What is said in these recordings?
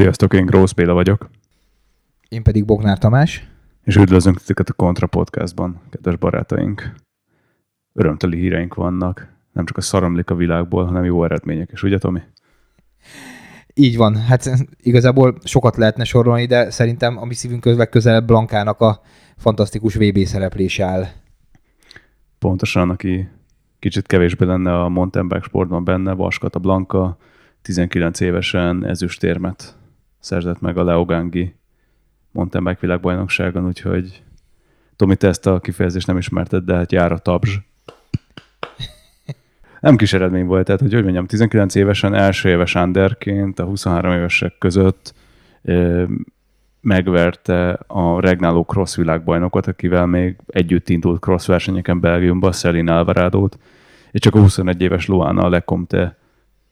Sziasztok, én Grósz Béla vagyok, Én pedig Bognár Tamás. és üdvözlünk titeket a Kontra Podcastban, kedves barátaink. Örömteli híreink vannak, nem csak a szaramlik a világból, hanem jó eredmények is, ugye Tomi? Így van, hát igazából sokat lehetne sorolni, de szerintem a mi szívünk közleg közelebb Blankának a fantasztikus VB szereplése áll. Pontosan, aki kicsit kevésbé lenne a mountain bike sportban benne, Vaskata Blanka, 19 évesen ezüstérmet szerzett meg a Leogangi mountain bike világbajnokságon, úgyhogy Tomi, te ezt a kifejezést nem ismerted, de hát jár a tabzs. Nem kis eredmény volt, tehát hogy, hogy mondjam, 19 évesen első éves underként a 23 évesek között ö, megverte a regnáló cross világbajnokot, akivel még együtt indult cross versenyeken Belgiumban, Szelin Alvarado-t, és csak a 21 éves Luana Lecomte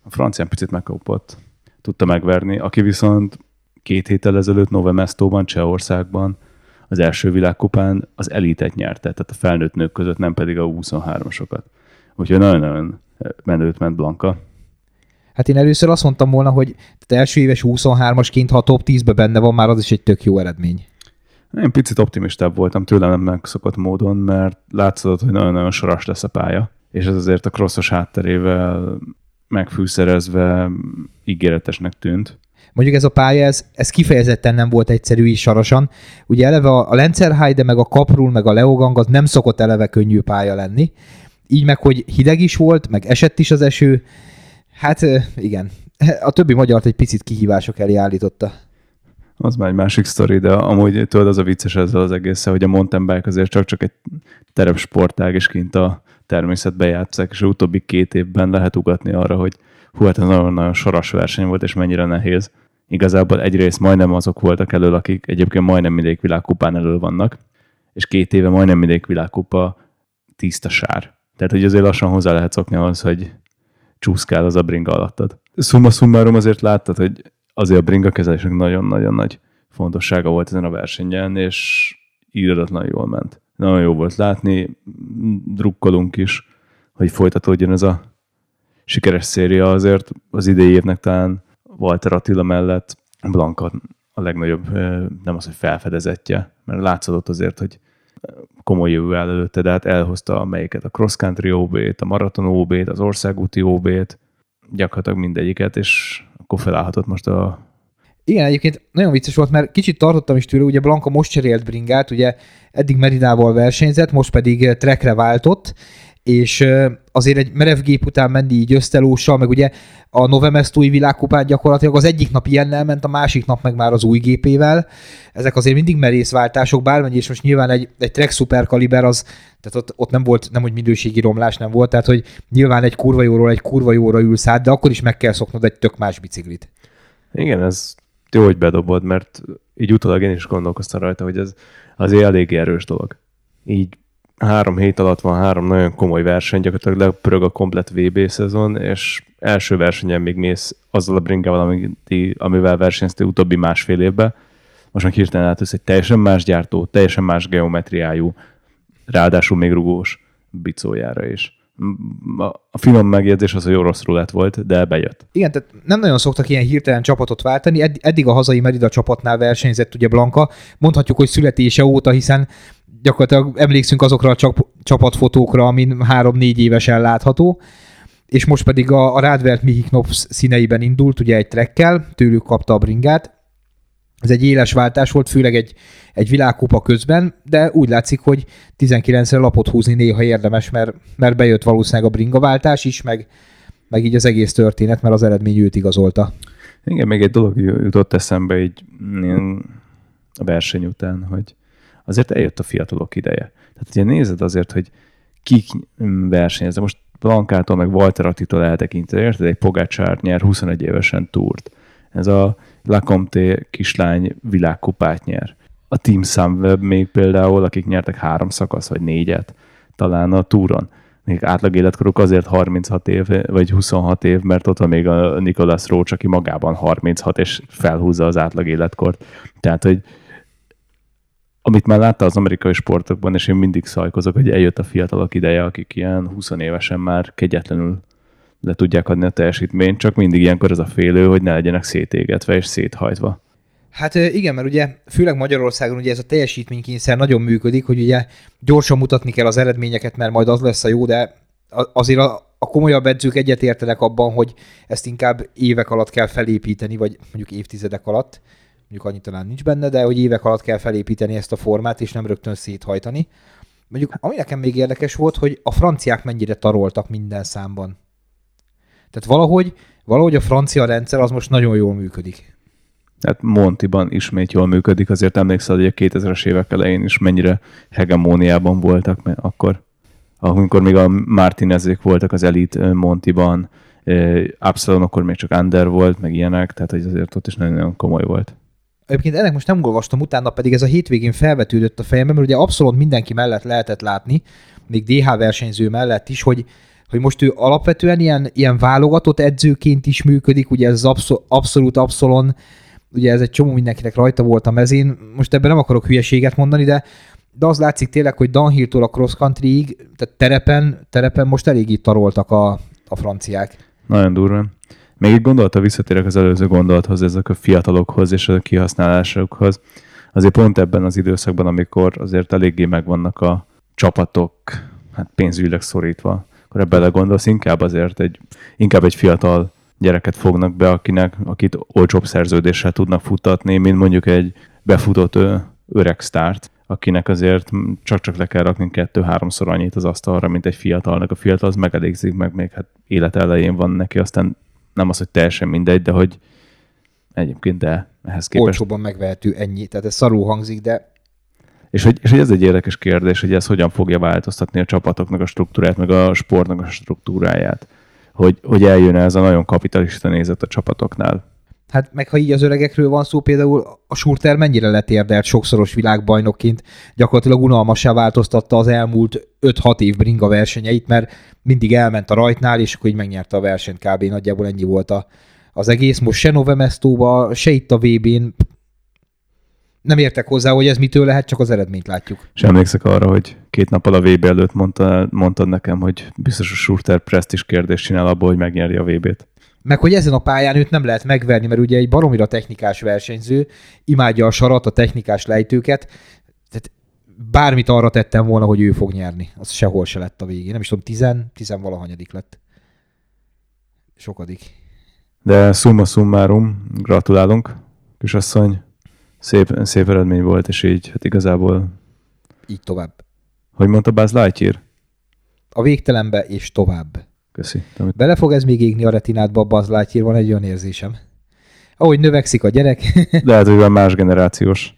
a francián picit megkapott, tudta megverni, aki viszont két héttel ezelőtt Novemestóban, Csehországban az első világkupán az elitet nyerte, tehát a felnőtt nők között, nem pedig a 23-asokat. Úgyhogy nagyon-nagyon menőt ment Blanka. Hát én először azt mondtam volna, hogy tehát első éves 23-asként, ha a top 10-be benne van, már az is egy tök jó eredmény. Én picit optimistább voltam tőlem nem megszokott módon, mert látszott, hogy nagyon-nagyon soras lesz a pálya, és ez azért a crossos hátterével megfűszerezve ígéretesnek tűnt. Mondjuk ez a pálya, ez, ez kifejezetten nem volt egyszerű is sarosan. Ugye eleve a, a Lenzerheide, meg a Kaprul, meg a Leogang az nem szokott eleve könnyű pálya lenni. Így meg, hogy hideg is volt, meg esett is az eső. Hát igen, a többi magyart egy picit kihívások elé állította. Az már egy másik sztori, de amúgy tudod, az a vicces ezzel az egészen, hogy a mountain bike azért csak-csak egy terepsportág, és kint a természetbe játszák, és az utóbbi két évben lehet ugatni arra, hogy hú, hát ez nagyon-nagyon soras verseny volt, és mennyire nehéz. Igazából egyrészt majdnem azok voltak elől, akik egyébként majdnem mindegyik világkupán elől vannak, és két éve majdnem mindegyik világkupa tiszta sár. Tehát, hogy azért lassan hozzá lehet szokni ahhoz, hogy csúszkál az a bringa alattad. Summa summarum azért láttad, hogy azért a bringa kezelésnek nagyon-nagyon nagy fontossága volt ezen a versenyen, és íradatlan jól ment. Nagyon jó volt látni, drukkolunk is, hogy folytatódjon ez a sikeres széria azért az idei évnek talán Walter Attila mellett Blanka a legnagyobb, nem az, hogy felfedezetje, mert látszott azért, hogy komoly jövő áll előtte, de hát elhozta melyiket a cross country OB-t, a maraton OB-t, az országúti OB-t, gyakorlatilag mindegyiket, és akkor felállhatott most a Igen, egyébként nagyon vicces volt, mert kicsit tartottam is tőle, ugye Blanka most cserélt bringát, ugye eddig Meridával versenyzett, most pedig trekre váltott, és azért egy merev gép után menni így ösztelóssal, meg ugye a Novemestói világkupán gyakorlatilag az egyik nap ilyennel ment, a másik nap meg már az új gépével. Ezek azért mindig merészváltások, bármennyi, és most nyilván egy, egy Trek Super Kaliber az, tehát ott, ott nem volt, nem hogy minőségi romlás nem volt, tehát hogy nyilván egy kurva jóról egy kurva jóra ülsz át, de akkor is meg kell szoknod egy tök más biciklit. Igen, ez jó, hogy bedobod, mert így utólag én is gondolkoztam rajta, hogy ez azért elég erős dolog. Így három hét alatt van három nagyon komoly verseny, gyakorlatilag lepörög a komplet VB szezon, és első versenyen még mész azzal a bringával, ami- amivel versenyeztél utóbbi másfél évben. Most meg hirtelen átjössz egy teljesen más gyártó, teljesen más geometriájú, ráadásul még rugós bicójára is. A finom megjegyzés az, hogy orosz rulett volt, de bejött. Igen, tehát nem nagyon szoktak ilyen hirtelen csapatot váltani. Edd- Eddig a hazai Merida csapatnál versenyzett ugye Blanka. Mondhatjuk, hogy születése óta, hiszen gyakorlatilag emlékszünk azokra a csap- csapatfotókra, amin három-négy évesen látható. És most pedig a, a Radvert Mihiknops színeiben indult, ugye egy trekkel, tőlük kapta a bringát. Ez egy éles váltás volt, főleg egy, egy világkupa közben, de úgy látszik, hogy 19-re lapot húzni néha érdemes, mert, mert bejött valószínűleg a bringaváltás is, meg, meg így az egész történet, mert az eredmény őt igazolta. Igen, még egy dolog jutott eszembe így a verseny után, hogy azért eljött a fiatalok ideje. Tehát ugye nézed azért, hogy kik versenyeznek. Most Blankától meg Walter Attitól eltekintve, érted? Egy Pogácsár nyer 21 évesen túrt. Ez a Lacomte kislány világkupát nyer. A Team Sunweb még például, akik nyertek három szakasz, vagy négyet, talán a túron. Még átlag életkoruk azért 36 év, vagy 26 év, mert ott van még a Nicholas Roach, aki magában 36, és felhúzza az átlag életkort. Tehát, hogy amit már látta az amerikai sportokban, és én mindig szajkozok, hogy eljött a fiatalok ideje, akik ilyen 20 évesen már kegyetlenül le tudják adni a teljesítményt, csak mindig ilyenkor ez a félő, hogy ne legyenek szétégetve és széthajtva. Hát igen, mert ugye főleg Magyarországon ugye ez a teljesítménykényszer nagyon működik, hogy ugye gyorsan mutatni kell az eredményeket, mert majd az lesz a jó, de azért a, a komolyabb edzők egyetértenek abban, hogy ezt inkább évek alatt kell felépíteni, vagy mondjuk évtizedek alatt, mondjuk annyi talán nincs benne, de hogy évek alatt kell felépíteni ezt a formát, és nem rögtön széthajtani. Mondjuk, ami nekem még érdekes volt, hogy a franciák mennyire taroltak minden számban. Tehát valahogy, valahogy a francia rendszer az most nagyon jól működik. Hát Montiban ismét jól működik, azért emlékszel, hogy a 2000-es évek elején is mennyire hegemóniában voltak mert akkor, amikor még a Martinezék voltak az elit Montiban, Absalon akkor még csak under volt, meg ilyenek, tehát azért ott is nagyon-nagyon komoly volt. Egyébként ennek most nem olvastam, utána pedig ez a hétvégén felvetődött a fejembe, mert ugye abszolút mindenki mellett lehetett látni, még DH versenyző mellett is, hogy, hogy most ő alapvetően ilyen, ilyen válogatott edzőként is működik, ugye ez az abszol, abszolút abszolon, ugye ez egy csomó mindenkinek rajta volt a mezén, most ebben nem akarok hülyeséget mondani, de de az látszik tényleg, hogy Downhill-tól a cross countryig, tehát terepen, terepen most elég itt taroltak a, a franciák. Nagyon durva. Még egy gondolata visszatérek az előző gondolathoz, ezek a fiatalokhoz és a kihasználásokhoz. Azért pont ebben az időszakban, amikor azért eléggé megvannak a csapatok, hát pénzügyileg szorítva, akkor ebbe belegondolsz, inkább azért egy, inkább egy fiatal gyereket fognak be, akinek, akit olcsóbb szerződéssel tudnak futatni, mint mondjuk egy befutott öreg sztárt, akinek azért csak-csak le kell rakni kettő-háromszor annyit az asztalra, mint egy fiatalnak. A fiatal az megelégzik meg, még hát élet elején van neki, aztán nem az, hogy teljesen mindegy, de hogy egyébként de ehhez képest... Olcsóban megvehető ennyi, tehát ez szarú hangzik, de... És hogy, és hogy ez egy érdekes kérdés, hogy ez hogyan fogja változtatni a csapatoknak a struktúrát, meg a sportnak a struktúráját. Hogy, hogy eljön ez a nagyon kapitalista nézet a csapatoknál. Hát meg ha így az öregekről van szó, például a Surter mennyire letérdelt sokszoros világbajnokként, gyakorlatilag unalmassá változtatta az elmúlt 5-6 év bringa versenyeit, mert mindig elment a rajtnál, és akkor így megnyerte a versenyt kb. Nagyjából ennyi volt a, az egész. Most se Novemestóba, se itt a VB-n nem értek hozzá, hogy ez mitől lehet, csak az eredményt látjuk. És emlékszek arra, hogy két nappal a VB előtt mondta, mondtad nekem, hogy biztos a Surter is kérdést csinál abból, hogy megnyeri a VB-t. Meg hogy ezen a pályán őt nem lehet megverni, mert ugye egy baromira technikás versenyző, imádja a sarat, a technikás lejtőket, tehát bármit arra tettem volna, hogy ő fog nyerni. Az sehol se lett a végén. Nem is tudom, tizen, tizen valahanyadik lett. Sokadik. De summa summarum, gratulálunk, kisasszony. Szép, szép eredmény volt, és így, hát igazából... Így tovább. Hogy mondta Buzz Lightyear? A végtelenbe és tovább. Köszi. Amit... Bele fog ez még égni a retinádba, Buzz Lightyear, van egy olyan érzésem. Ahogy növekszik a gyerek. Lehet, hogy van más generációs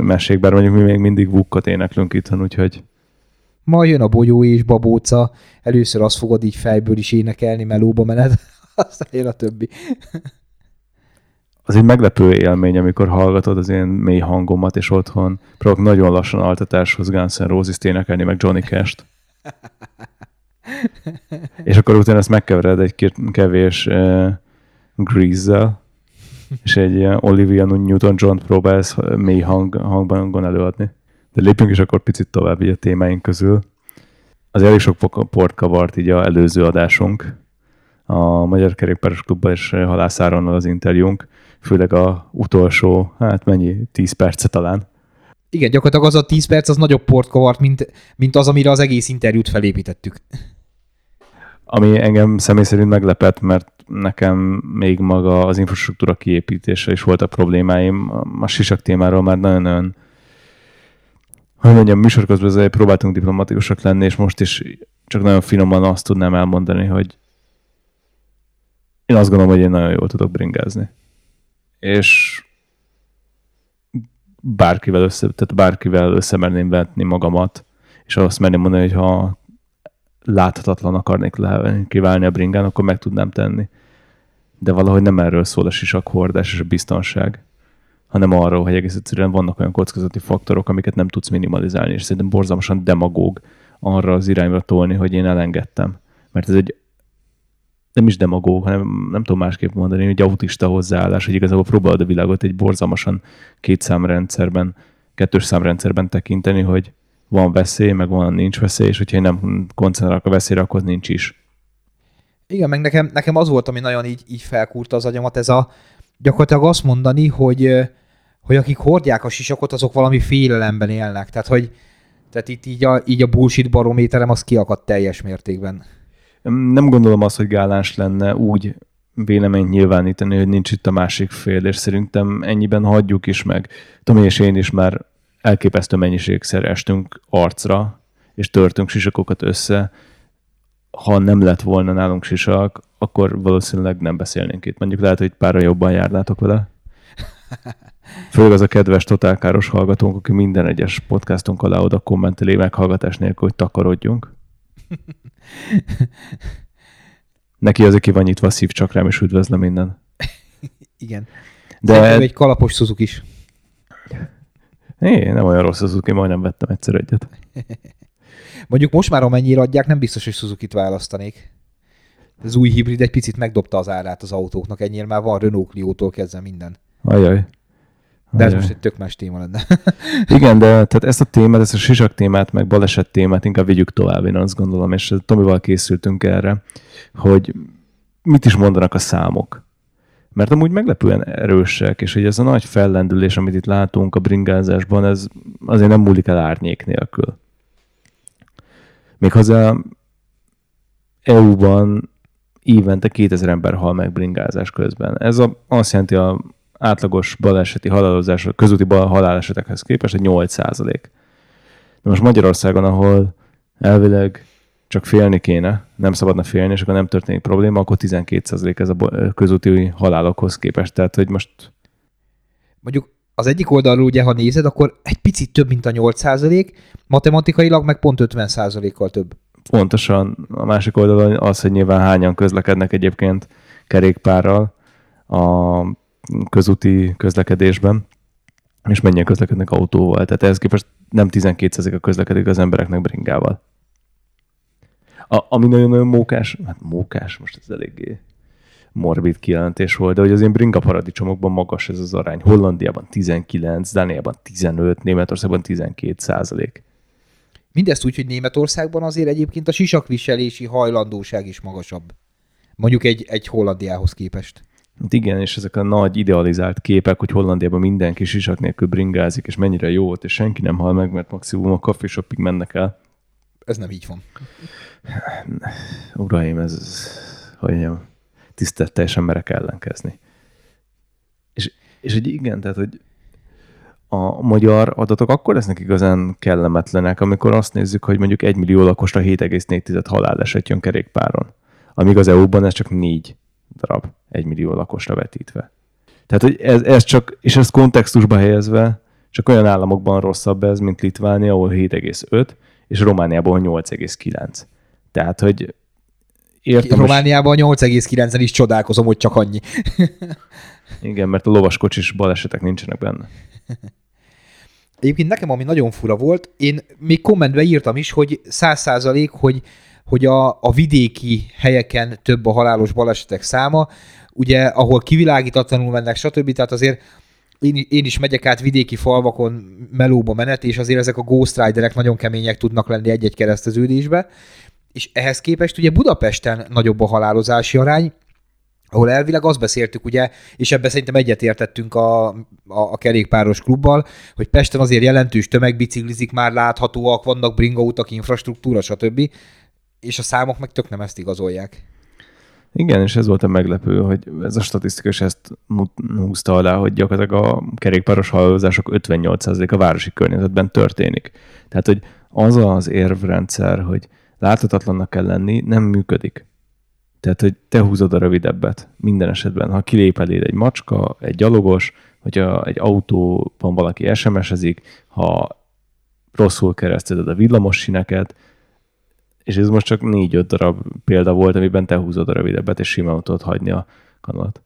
mesék, bár mondjuk mi még mindig vukkot éneklünk itthon, úgyhogy... Ma jön a bogyó és babóca, először azt fogod így fejből is énekelni, melóba mened, aztán jön a többi. az egy meglepő élmény, amikor hallgatod az én mély hangomat, és otthon próbálok nagyon lassan altatáshoz Guns N' Roses-t énekelni, meg Johnny Cash-t. És akkor utána ezt megkevered egy kevés uh, grease és egy ilyen Olivia Newton-John próbálsz mély hang, hangban előadni. De lépjünk is akkor picit tovább így a témáink közül. Az elég sok port kavart így a előző adásunk. A Magyar Kerékpáros Klubban és Halászáronnal az interjúnk, főleg a utolsó, hát mennyi, 10 perce talán. Igen, gyakorlatilag az a 10 perc az nagyobb port kavart, mint, mint az, amire az egész interjút felépítettük. Ami engem személy szerint meglepett, mert nekem még maga az infrastruktúra kiépítése is volt a problémáim. A sisak témáról már nagyon-nagyon hogy mondjam, műsor közben próbáltunk diplomatikusak lenni, és most is csak nagyon finoman azt tudnám elmondani, hogy én azt gondolom, hogy én nagyon jól tudok bringázni. És bárkivel össze, tehát bárkivel összemerném vetni magamat, és azt merném mondani, hogy ha láthatatlan akarnék kiválni a bringán, akkor meg tudnám tenni. De valahogy nem erről szól a sisakhordás és a biztonság, hanem arról, hogy egész egyszerűen vannak olyan kockázati faktorok, amiket nem tudsz minimalizálni, és szerintem borzalmasan demagóg arra az irányra tolni, hogy én elengedtem. Mert ez egy nem is demagóg, hanem nem tudom másképp mondani, hogy autista hozzáállás, hogy igazából próbálod a világot egy borzalmasan két számrendszerben, kettős számrendszerben tekinteni, hogy van veszély, meg van nincs veszély, és hogyha én nem koncentrálok a veszélyre, akkor nincs is. Igen, meg nekem, nekem az volt, ami nagyon így, így felkúrta az agyamat, ez a gyakorlatilag azt mondani, hogy, hogy akik hordják a sisakot, azok valami félelemben élnek. Tehát, hogy tehát itt így a, így a bullshit barométerem az kiakadt teljes mértékben. Nem gondolom azt, hogy gáláns lenne úgy véleményt nyilvánítani, hogy nincs itt a másik fél, és szerintem ennyiben hagyjuk is meg. Tomi és én is már elképesztő mennyiségszer estünk arcra, és törtünk sisakokat össze. Ha nem lett volna nálunk sisak, akkor valószínűleg nem beszélnénk itt. Mondjuk lehet, hogy párra jobban járnátok vele. Főleg az a kedves totálkáros hallgatónk, aki minden egyes podcastunk alá oda kommenteli meghallgatás nélkül, hogy takarodjunk. Neki azért ki van nyitva a szívcsakrám, és üdvözlöm minden. Igen. De Szerintem egy kalapos Suzuki is. É, nem olyan rossz Suzuki, majdnem vettem egyszer egyet. Mondjuk most már amennyire adják, nem biztos, hogy Suzuki-t választanék. Az új hibrid egy picit megdobta az árát az autóknak, ennyire már van Renault Clio-tól kezdve minden. Ajaj. De ez most egy tök más téma lenne. Igen, de tehát ezt a témát, ezt a sisak témát, meg baleset témát inkább vigyük tovább, én azt gondolom, és Tomival készültünk erre, hogy mit is mondanak a számok. Mert amúgy meglepően erősek, és hogy ez a nagy fellendülés, amit itt látunk a bringázásban, ez azért nem múlik el árnyék nélkül. Méghozzá EU-ban évente 2000 ember hal meg bringázás közben. Ez a, azt jelenti a átlagos baleseti halálozás, közúti halálesetekhez képest egy 8 százalék. De most Magyarországon, ahol elvileg csak félni kéne, nem szabadna félni, és akkor nem történik probléma, akkor 12 százalék ez a közúti halálokhoz képest. Tehát, hogy most... Mondjuk az egyik oldalról ugye, ha nézed, akkor egy picit több, mint a 8 százalék, matematikailag meg pont 50 százalékkal több. Pontosan. A másik oldalon az, hogy nyilván hányan közlekednek egyébként kerékpárral a közúti közlekedésben, és mennyien közlekednek autóval. Tehát ehhez képest nem 12% a közlekedik az embereknek bringával. A, ami nagyon-nagyon mókás, hát mókás, most ez eléggé morbid kijelentés volt, de hogy az én bringa paradicsomokban magas ez az arány. Hollandiában 19, Dániában 15, Németországban 12 százalék. Mindezt úgy, hogy Németországban azért egyébként a sisakviselési hajlandóság is magasabb. Mondjuk egy, egy Hollandiához képest. Hát igen, és ezek a nagy idealizált képek, hogy Hollandiában mindenki sisak nélkül bringázik, és mennyire jó ott, és senki nem hal meg, mert maximum a coffee shopig mennek el. Ez nem így van. Uraim, ez, hogy mondjam, teljesen merek ellenkezni. És, és hogy igen, tehát, hogy a magyar adatok akkor lesznek igazán kellemetlenek, amikor azt nézzük, hogy mondjuk 1 millió lakosra 7,4 haláleset jön kerékpáron. Amíg az EU-ban ez csak 4 darab, 1 millió lakosra vetítve. Tehát, hogy ez, ez csak, és ezt kontextusba helyezve, csak olyan államokban rosszabb ez, mint Litvánia, ahol 7,5, és Romániában 8,9. Tehát, hogy értem. Romániában 8,9-en is csodálkozom, hogy csak annyi. Igen, mert a lovaskocsis balesetek nincsenek benne. Egyébként nekem ami nagyon fura volt, én még kommentbe írtam is, hogy száz százalék, hogy, hogy a, a vidéki helyeken több a halálos balesetek száma, ugye, ahol kivilágítatlanul mennek, stb. Tehát azért én, én is megyek át vidéki falvakon melóba menet, és azért ezek a Ghost Riderek nagyon kemények tudnak lenni egy-egy kereszteződésbe, és ehhez képest ugye Budapesten nagyobb a halálozási arány, ahol elvileg azt beszéltük, ugye, és ebben szerintem egyetértettünk a, a, a kerékpáros klubbal, hogy Pesten azért jelentős tömegbiciklizik már láthatóak, vannak bringautak, infrastruktúra, stb. És a számok meg tök nem ezt igazolják. Igen, és ez volt a meglepő, hogy ez a statisztika is ezt húzta alá, hogy gyakorlatilag a kerékpáros halálozások 58% a városi környezetben történik. Tehát, hogy az az érvrendszer, hogy láthatatlannak kell lenni, nem működik. Tehát, hogy te húzod a rövidebbet minden esetben. Ha kilép eléd egy macska, egy gyalogos, hogyha egy autóban valaki SMS-ezik, ha rosszul kereszteded a villamos sineket, és ez most csak négy-öt darab példa volt, amiben te húzod a rövidebbet, és simán tudod hagyni a kanalat.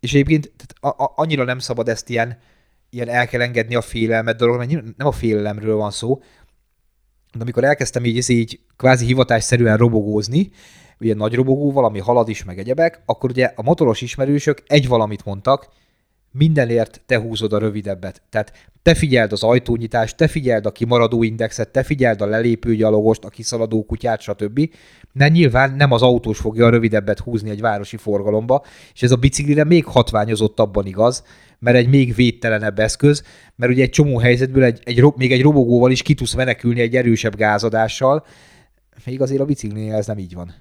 És egyébként tehát a, a, annyira nem szabad ezt ilyen, ilyen el kell engedni a félelmet dolog, mert nem a félelemről van szó, de amikor elkezdtem így, így kvázi hivatásszerűen robogózni, ugye nagy robogó, valami halad is, meg egyebek, akkor ugye a motoros ismerősök egy valamit mondtak, mindenért te húzod a rövidebbet. Tehát te figyeld az ajtónyitást, te figyeld a kimaradó indexet, te figyeld a lelépő gyalogost, a kiszaladó kutyát, stb. De nyilván nem az autós fogja a rövidebbet húzni egy városi forgalomba, és ez a biciklire még hatványozottabban igaz, mert egy még védtelenebb eszköz, mert ugye egy csomó helyzetből egy, egy, még egy robogóval is ki tudsz menekülni egy erősebb gázadással, még azért a biciklinél ez nem így van.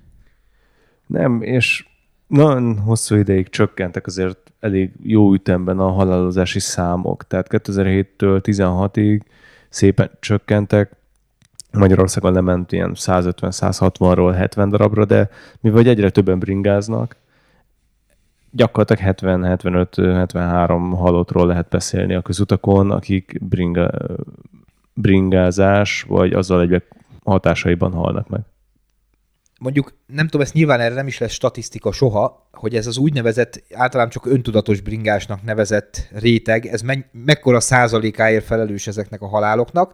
Nem, és nagyon hosszú ideig csökkentek azért elég jó ütemben a halálozási számok. Tehát 2007-től 16-ig szépen csökkentek, Magyarországon lement ilyen 150-160-ról 70 darabra, de mivel egyre többen bringáznak, gyakorlatilag 70-75-73 halottról lehet beszélni a közutakon, akik bringa, bringázás vagy azzal egybe hatásaiban halnak meg mondjuk nem tudom, ezt nyilván erre nem is lesz statisztika soha, hogy ez az úgynevezett, általán csak öntudatos bringásnak nevezett réteg, ez me- mekkora százalékáért felelős ezeknek a haláloknak.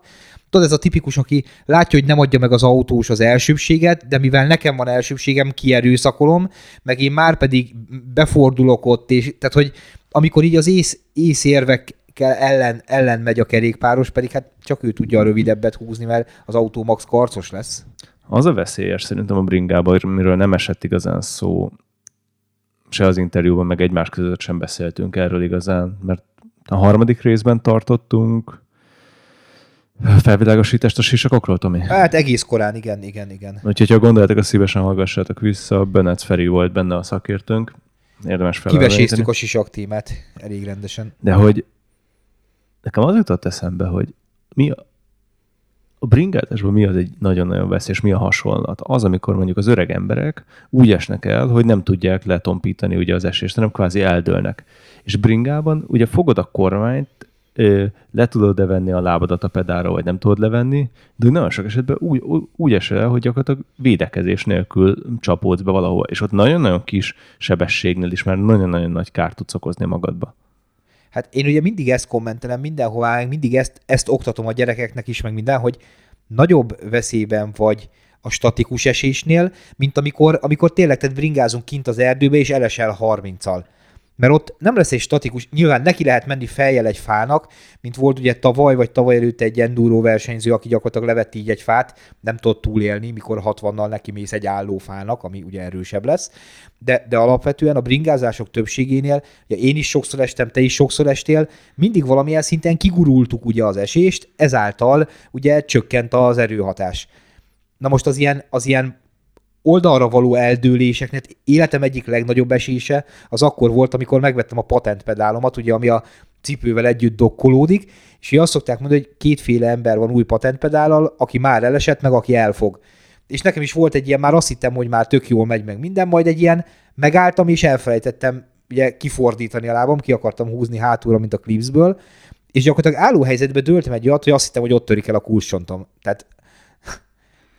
Tudod, ez a tipikus, aki látja, hogy nem adja meg az autós az elsőbséget, de mivel nekem van elsőbségem, kierőszakolom, meg én már pedig befordulok ott, és tehát, hogy amikor így az ész, észérvek ellen, ellen megy a kerékpáros, pedig hát csak ő tudja a rövidebbet húzni, mert az autó max karcos lesz. Az a veszélyes szerintem a bringában, miről nem esett igazán szó, se az interjúban, meg egymás között sem beszéltünk erről igazán, mert a harmadik részben tartottunk felvilágosítást a sisakokról, Tomi? Hát egész korán, igen, igen, igen. Úgyhogy, ha gondoljátok, a szívesen hallgassátok vissza, Bennett Feri volt benne a szakértőnk, érdemes felelőzni. Kiveséztük a sisak témát elég rendesen. De hogy nekem az jutott eszembe, hogy mi a, bringázásban mi az egy nagyon-nagyon veszélyes, mi a hasonlat? Az, amikor mondjuk az öreg emberek úgy esnek el, hogy nem tudják letompítani ugye az esést, hanem kvázi eldőlnek. És bringában ugye fogod a kormányt, le tudod-e venni a lábadat a pedára, vagy nem tudod levenni, de nagyon sok esetben úgy, úgy esel el, hogy gyakorlatilag védekezés nélkül csapódsz be valahova, és ott nagyon-nagyon kis sebességnél is már nagyon-nagyon nagy kárt tudsz okozni magadba. Hát én ugye mindig ezt kommentelem mindenhová, mindig ezt, ezt oktatom a gyerekeknek is, meg minden, hogy nagyobb veszélyben vagy a statikus esésnél, mint amikor, amikor tényleg tehát bringázunk kint az erdőbe, és elesel 30-al mert ott nem lesz egy statikus, nyilván neki lehet menni feljel egy fának, mint volt ugye tavaly, vagy tavaly előtt egy enduro versenyző, aki gyakorlatilag levett így egy fát, nem tudott túlélni, mikor 60-nal neki mész egy álló fának, ami ugye erősebb lesz, de, de alapvetően a bringázások többségénél, ugye én is sokszor estem, te is sokszor estél, mindig valamilyen szinten kigurultuk ugye az esést, ezáltal ugye csökkent az erőhatás. Na most az ilyen, az ilyen oldalra való eldőléseknek életem egyik legnagyobb esése az akkor volt, amikor megvettem a patentpedálomat, ugye, ami a cipővel együtt dokkolódik, és azt szokták mondani, hogy kétféle ember van új patentpedállal, aki már elesett, meg aki elfog. És nekem is volt egy ilyen, már azt hittem, hogy már tök jól megy meg minden, majd egy ilyen megálltam, és elfelejtettem ugye kifordítani a lábam, ki akartam húzni hátulra, mint a Clipsből, és gyakorlatilag álló helyzetbe dőltem egy olyat, hogy azt hittem, hogy ott törik el a kulcsontom. Tehát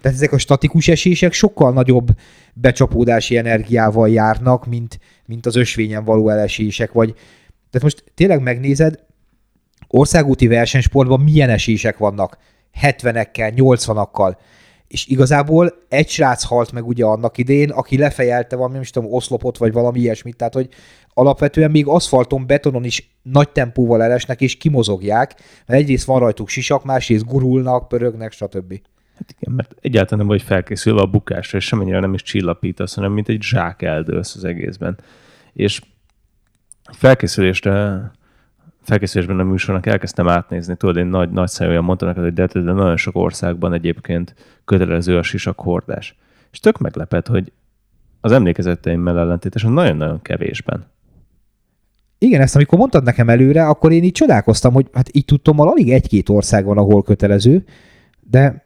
tehát ezek a statikus esések sokkal nagyobb becsapódási energiával járnak, mint, mint az ösvényen való elesések. Vagy, tehát most tényleg megnézed, országúti versenysportban milyen esések vannak, 70-ekkel, 80-akkal, és igazából egy srác halt meg ugye annak idén, aki lefejelte valami, nem tudom, oszlopot, vagy valami ilyesmit, tehát hogy alapvetően még aszfalton, betonon is nagy tempóval elesnek, és kimozogják, mert egyrészt van rajtuk sisak, másrészt gurulnak, pörögnek, stb. Hát igen, mert egyáltalán nem vagy felkészülve a bukásra, és semennyire nem is csillapítasz, hanem mint egy zsák eldőlsz az egészben. És felkészülésre felkészülésben a műsornak elkezdtem átnézni, tudod, én nagy, nagy szájúan mondtam neked, hogy de, de nagyon sok országban egyébként kötelező a sisak hordás. És tök meglepett, hogy az emlékezeteimmel ellentétesen nagyon-nagyon kevésben. Igen, ezt amikor mondtad nekem előre, akkor én így csodálkoztam, hogy hát így tudtam, alig egy-két ország van, ahol kötelező, de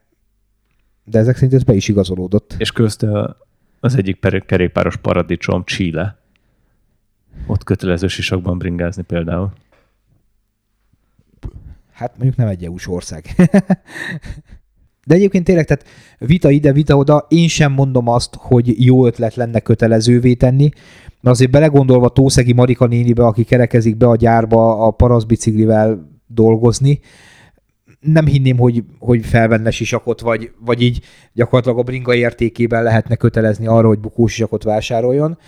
de ezek szerint ez be is igazolódott. És közte az egyik kerékpáros paradicsom, Chile. Ott kötelező sisakban bringázni például. Hát mondjuk nem egy EU-s ország. De egyébként tényleg, tehát vita ide, vita oda, én sem mondom azt, hogy jó ötlet lenne kötelezővé tenni, mert azért belegondolva Tószegi Marika nénibe, aki kerekezik be a gyárba a paraszbiciklivel dolgozni, nem hinném, hogy, hogy felvenne sisakot, vagy, vagy így gyakorlatilag a bringa értékében lehetne kötelezni arra, hogy sisakot vásároljon.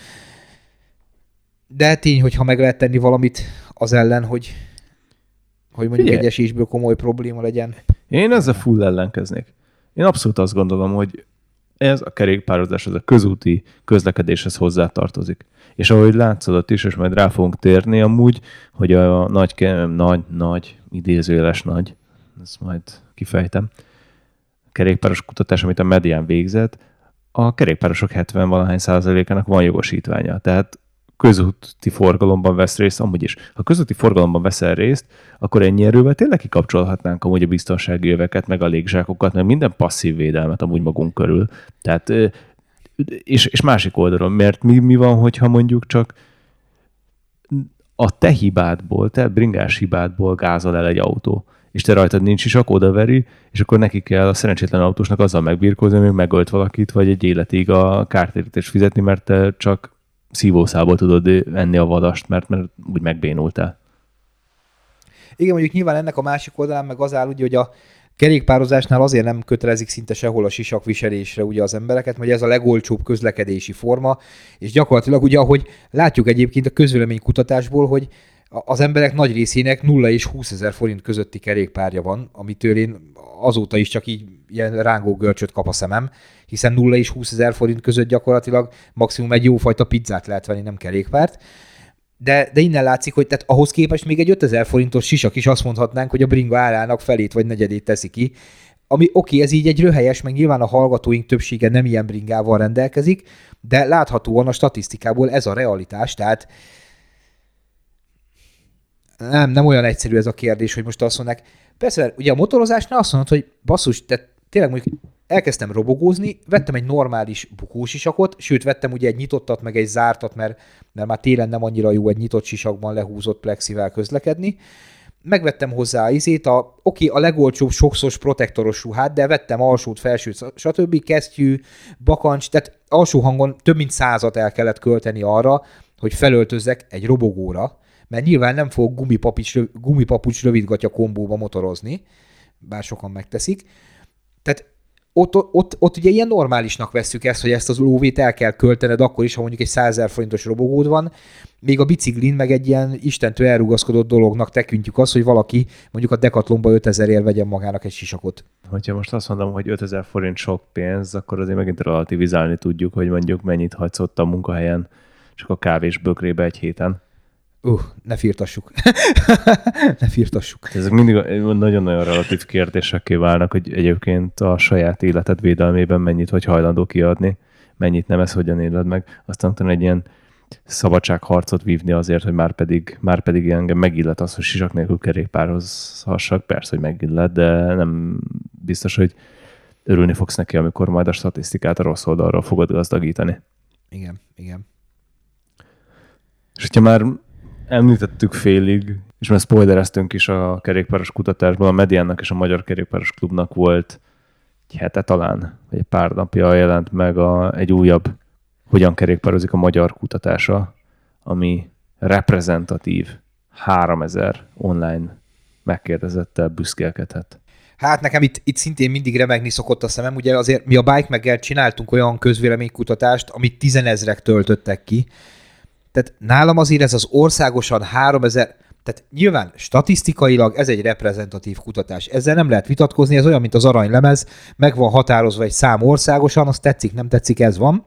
De tény, hogy ha meg lehet tenni valamit az ellen, hogy, hogy mondjuk Figyelj. egy esésből komoly probléma legyen. Én ezzel full ellenkeznék. Én abszolút azt gondolom, hogy ez a kerékpározás, ez a közúti közlekedéshez hozzátartozik. És ahogy látszod ott is, és majd rá fogunk térni amúgy, hogy a nagy, nagy, nagy, idézőjeles nagy, ezt majd kifejtem, kerékpáros kutatás, amit a medián végzett, a kerékpárosok 70 valahány százalékának van jogosítványa. Tehát közúti forgalomban vesz részt, amúgy is. Ha közúti forgalomban veszel részt, akkor ennyi erővel tényleg kikapcsolhatnánk amúgy a biztonsági öveket, meg a légzsákokat, meg minden passzív védelmet amúgy magunk körül. Tehát, és, és másik oldalon, mert mi, mi van, hogyha mondjuk csak a te hibádból, te bringás hibádból gázol el egy autó, és te rajtad nincs is, akkor odaveri, és akkor neki kell a szerencsétlen autósnak azzal megbírkozni, hogy megölt valakit, vagy egy életig a kártérítést fizetni, mert te csak szívószából tudod enni a vadast, mert, mert úgy megbénultál. Igen, mondjuk nyilván ennek a másik oldalán meg az áll ugye, hogy a kerékpározásnál azért nem kötelezik szinte sehol a sisakviselésre ugye az embereket, mert ez a legolcsóbb közlekedési forma, és gyakorlatilag ugye, ahogy látjuk egyébként a közvéleménykutatásból, hogy a- az emberek nagy részének 0 és 20 ezer forint közötti kerékpárja van, amitől én azóta is csak így ilyen rángó görcsöt kap a szemem, hiszen 0 és 20 ezer forint között gyakorlatilag maximum egy jófajta pizzát lehet venni, nem kerékpárt. De, de innen látszik, hogy tehát ahhoz képest még egy 5000 forintos sisak is azt mondhatnánk, hogy a bringa árának felét vagy negyedét teszi ki. Ami oké, ez így egy röhelyes, meg nyilván a hallgatóink többsége nem ilyen bringával rendelkezik, de láthatóan a statisztikából ez a realitás, tehát nem, nem olyan egyszerű ez a kérdés, hogy most azt mondják. Persze, ugye a motorozásnál azt mondod, hogy basszus, te tényleg mondjuk elkezdtem robogózni, vettem egy normális bukósisakot, sőt vettem ugye egy nyitottat, meg egy zártat, mert, mert már télen nem annyira jó egy nyitott sisakban lehúzott plexivel közlekedni. Megvettem hozzá izét, a, oké, a legolcsóbb sokszos protektoros ruhát, de vettem alsót, felsőt, stb. kesztyű, bakancs, tehát alsó hangon több mint százat el kellett költeni arra, hogy felöltözzek egy robogóra, mert nyilván nem fog gumipapucs, gumipapucs rövidgatya kombóba motorozni, bár sokan megteszik. Tehát ott, ott, ott ugye ilyen normálisnak vesszük ezt, hogy ezt az lóvét el kell költened akkor is, ha mondjuk egy 100 000 forintos robogód van, még a biciklin meg egy ilyen istentől elrugaszkodott dolognak tekintjük azt, hogy valaki mondjuk a Decathlonba 5000 ér vegyen magának egy sisakot. Hogyha most azt mondom, hogy 5000 forint sok pénz, akkor azért megint relativizálni tudjuk, hogy mondjuk mennyit hagysz ott a munkahelyen, csak a kávés bökrébe egy héten. Uh, ne firtassuk. ne firtassuk. Ezek mindig nagyon-nagyon relatív kérdésekké válnak, hogy egyébként a saját életed védelmében mennyit vagy hajlandó kiadni, mennyit nem, ez hogyan éled meg. Aztán utána egy ilyen szabadságharcot vívni azért, hogy már pedig, már pedig engem megillet az, hogy sisak nélkül kerékpározhassak. Persze, hogy megillet, de nem biztos, hogy örülni fogsz neki, amikor majd a statisztikát a rossz oldalról fogod gazdagítani. Igen, igen. És hogyha már említettük félig, és már spoilereztünk is a kerékpáros kutatásban, a Mediának és a Magyar Kerékpáros Klubnak volt egy hete talán, vagy egy pár napja jelent meg a, egy újabb hogyan kerékpározik a magyar kutatása, ami reprezentatív 3000 online megkérdezettel büszkélkedhet. Hát nekem itt, itt szintén mindig remegni szokott a szemem, ugye azért mi a Bike meg csináltunk olyan közvéleménykutatást, amit tizenezrek töltöttek ki. Tehát nálam azért ez az országosan 3000, tehát nyilván statisztikailag ez egy reprezentatív kutatás. Ezzel nem lehet vitatkozni, ez olyan, mint az aranylemez, meg van határozva egy szám országosan, azt tetszik, nem tetszik, ez van.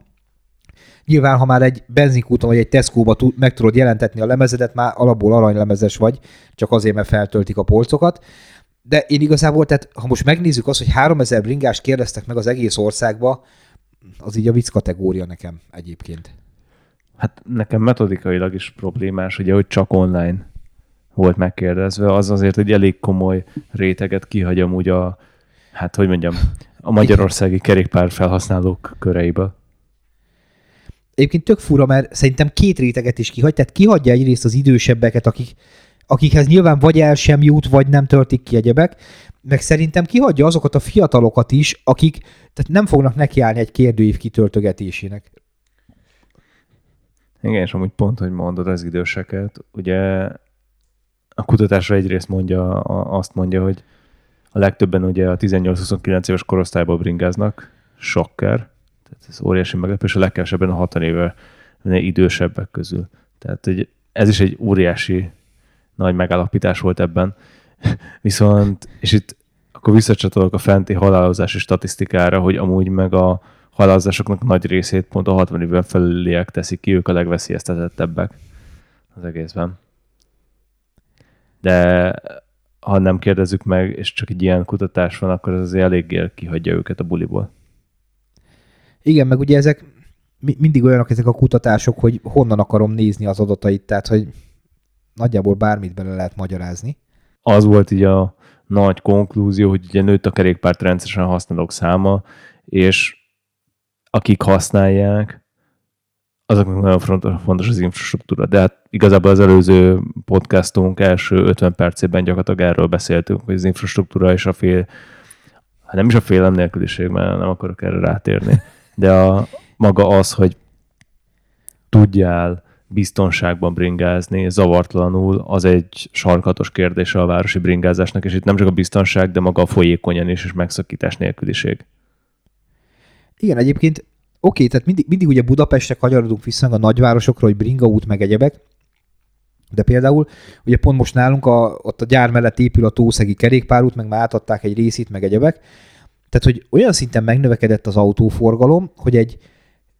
Nyilván, ha már egy benzinkúton vagy egy Tesco-ba tud, meg tudod jelentetni a lemezedet, már alapból aranylemezes vagy, csak azért, mert feltöltik a polcokat. De én igazából, tehát ha most megnézzük azt, hogy 3000 bringás kérdeztek meg az egész országba, az így a vicc kategória nekem egyébként. Hát nekem metodikailag is problémás, ugye, hogy csak online volt megkérdezve, az azért egy elég komoly réteget kihagy amúgy a, hát hogy mondjam, a magyarországi kerékpár felhasználók köreibe. Egyébként tök fura, mert szerintem két réteget is kihagy, tehát kihagyja egyrészt az idősebbeket, akik, akikhez nyilván vagy el sem jut, vagy nem töltik ki egyebek, meg szerintem kihagyja azokat a fiatalokat is, akik tehát nem fognak nekiállni egy kérdőív kitöltögetésének. Igen, és amúgy pont, hogy mondod az időseket, ugye a kutatásra egyrészt mondja, azt mondja, hogy a legtöbben ugye a 18-29 éves korosztályból bringáznak, sokker, tehát ez óriási meglepés, a legkevesebben a 60 éve idősebbek közül. Tehát hogy ez is egy óriási nagy megállapítás volt ebben. Viszont, és itt akkor visszacsatolok a fenti halálozási statisztikára, hogy amúgy meg a halálozásoknak nagy részét pont a 60 évben felüliek teszik ki, ők a legveszélyeztetettebbek az egészben. De ha nem kérdezzük meg, és csak egy ilyen kutatás van, akkor az azért eléggé kihagyja őket a buliból. Igen, meg ugye ezek mindig olyanok ezek a kutatások, hogy honnan akarom nézni az adatait, tehát hogy nagyjából bármit bele lehet magyarázni. Az volt így a nagy konklúzió, hogy ugye nőtt a kerékpárt rendszeresen használók száma, és akik használják, azoknak nagyon fontos az infrastruktúra. De hát igazából az előző podcastunk első 50 percében gyakorlatilag erről beszéltünk, hogy az infrastruktúra és a fél, hát nem is a félem nélküliség, mert nem akarok erre rátérni, de a, maga az, hogy tudjál biztonságban bringázni, zavartalanul, az egy sarkatos kérdése a városi bringázásnak, és itt nem csak a biztonság, de maga a folyékonyan is, és megszakítás nélküliség. Igen, egyébként oké, tehát mindig, mindig ugye Budapestre kanyarodunk vissza a nagyvárosokra, hogy Bringa út meg egyebek, de például ugye pont most nálunk a, ott a gyár mellett épül a Tószegi kerékpárút, meg már átadták egy részét, meg egyebek. Tehát, hogy olyan szinten megnövekedett az autóforgalom, hogy egy,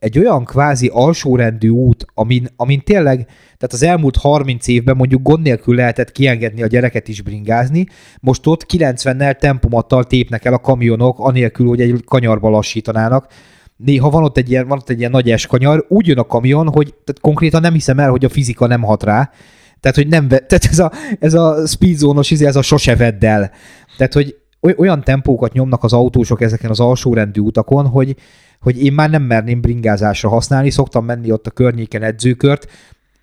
egy olyan kvázi alsórendű út, amin, amin tényleg, tehát az elmúlt 30 évben mondjuk gond nélkül lehetett kiengedni a gyereket is bringázni, most ott 90-nel tempomattal tépnek el a kamionok, anélkül, hogy egy kanyarba lassítanának néha van ott egy ilyen, van ott egy ilyen nagy eskanyar, úgy jön a kamion, hogy tehát konkrétan nem hiszem el, hogy a fizika nem hat rá. Tehát, hogy nem, tehát ez a, ez a speedzónos, izé, ez a sose vedd el. Tehát, hogy olyan tempókat nyomnak az autósok ezeken az alsórendű utakon, hogy, hogy én már nem merném bringázásra használni, szoktam menni ott a környéken edzőkört,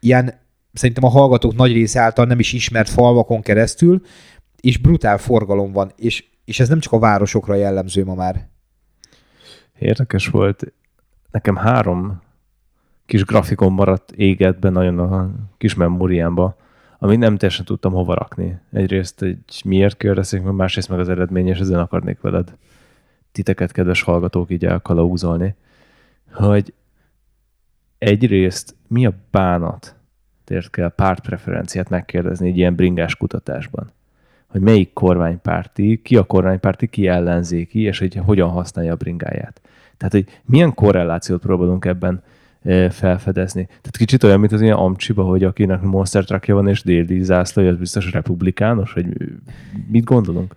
ilyen szerintem a hallgatók nagy része által nem is ismert falvakon keresztül, és brutál forgalom van, és, és ez nem csak a városokra jellemző ma már. Érdekes volt. Nekem három kis grafikon maradt égetben nagyon a kis memóriámba, amit nem teljesen tudtam hova rakni. Egyrészt egy miért kérdezik, másrészt meg az eredmény, és ezen akarnék veled titeket, kedves hallgatók, így elkalauzolni, hogy egyrészt mi a bánat tért kell pártpreferenciát megkérdezni egy ilyen bringás kutatásban? Hogy melyik kormánypárti, ki a kormánypárti, ki ellenzéki, és hogy hogyan használja a bringáját. Tehát, hogy milyen korrelációt próbálunk ebben felfedezni. Tehát kicsit olyan, mint az ilyen amcsiba, hogy akinek monster truckja van és déli zászlója, az biztos republikánus, hogy mit gondolunk?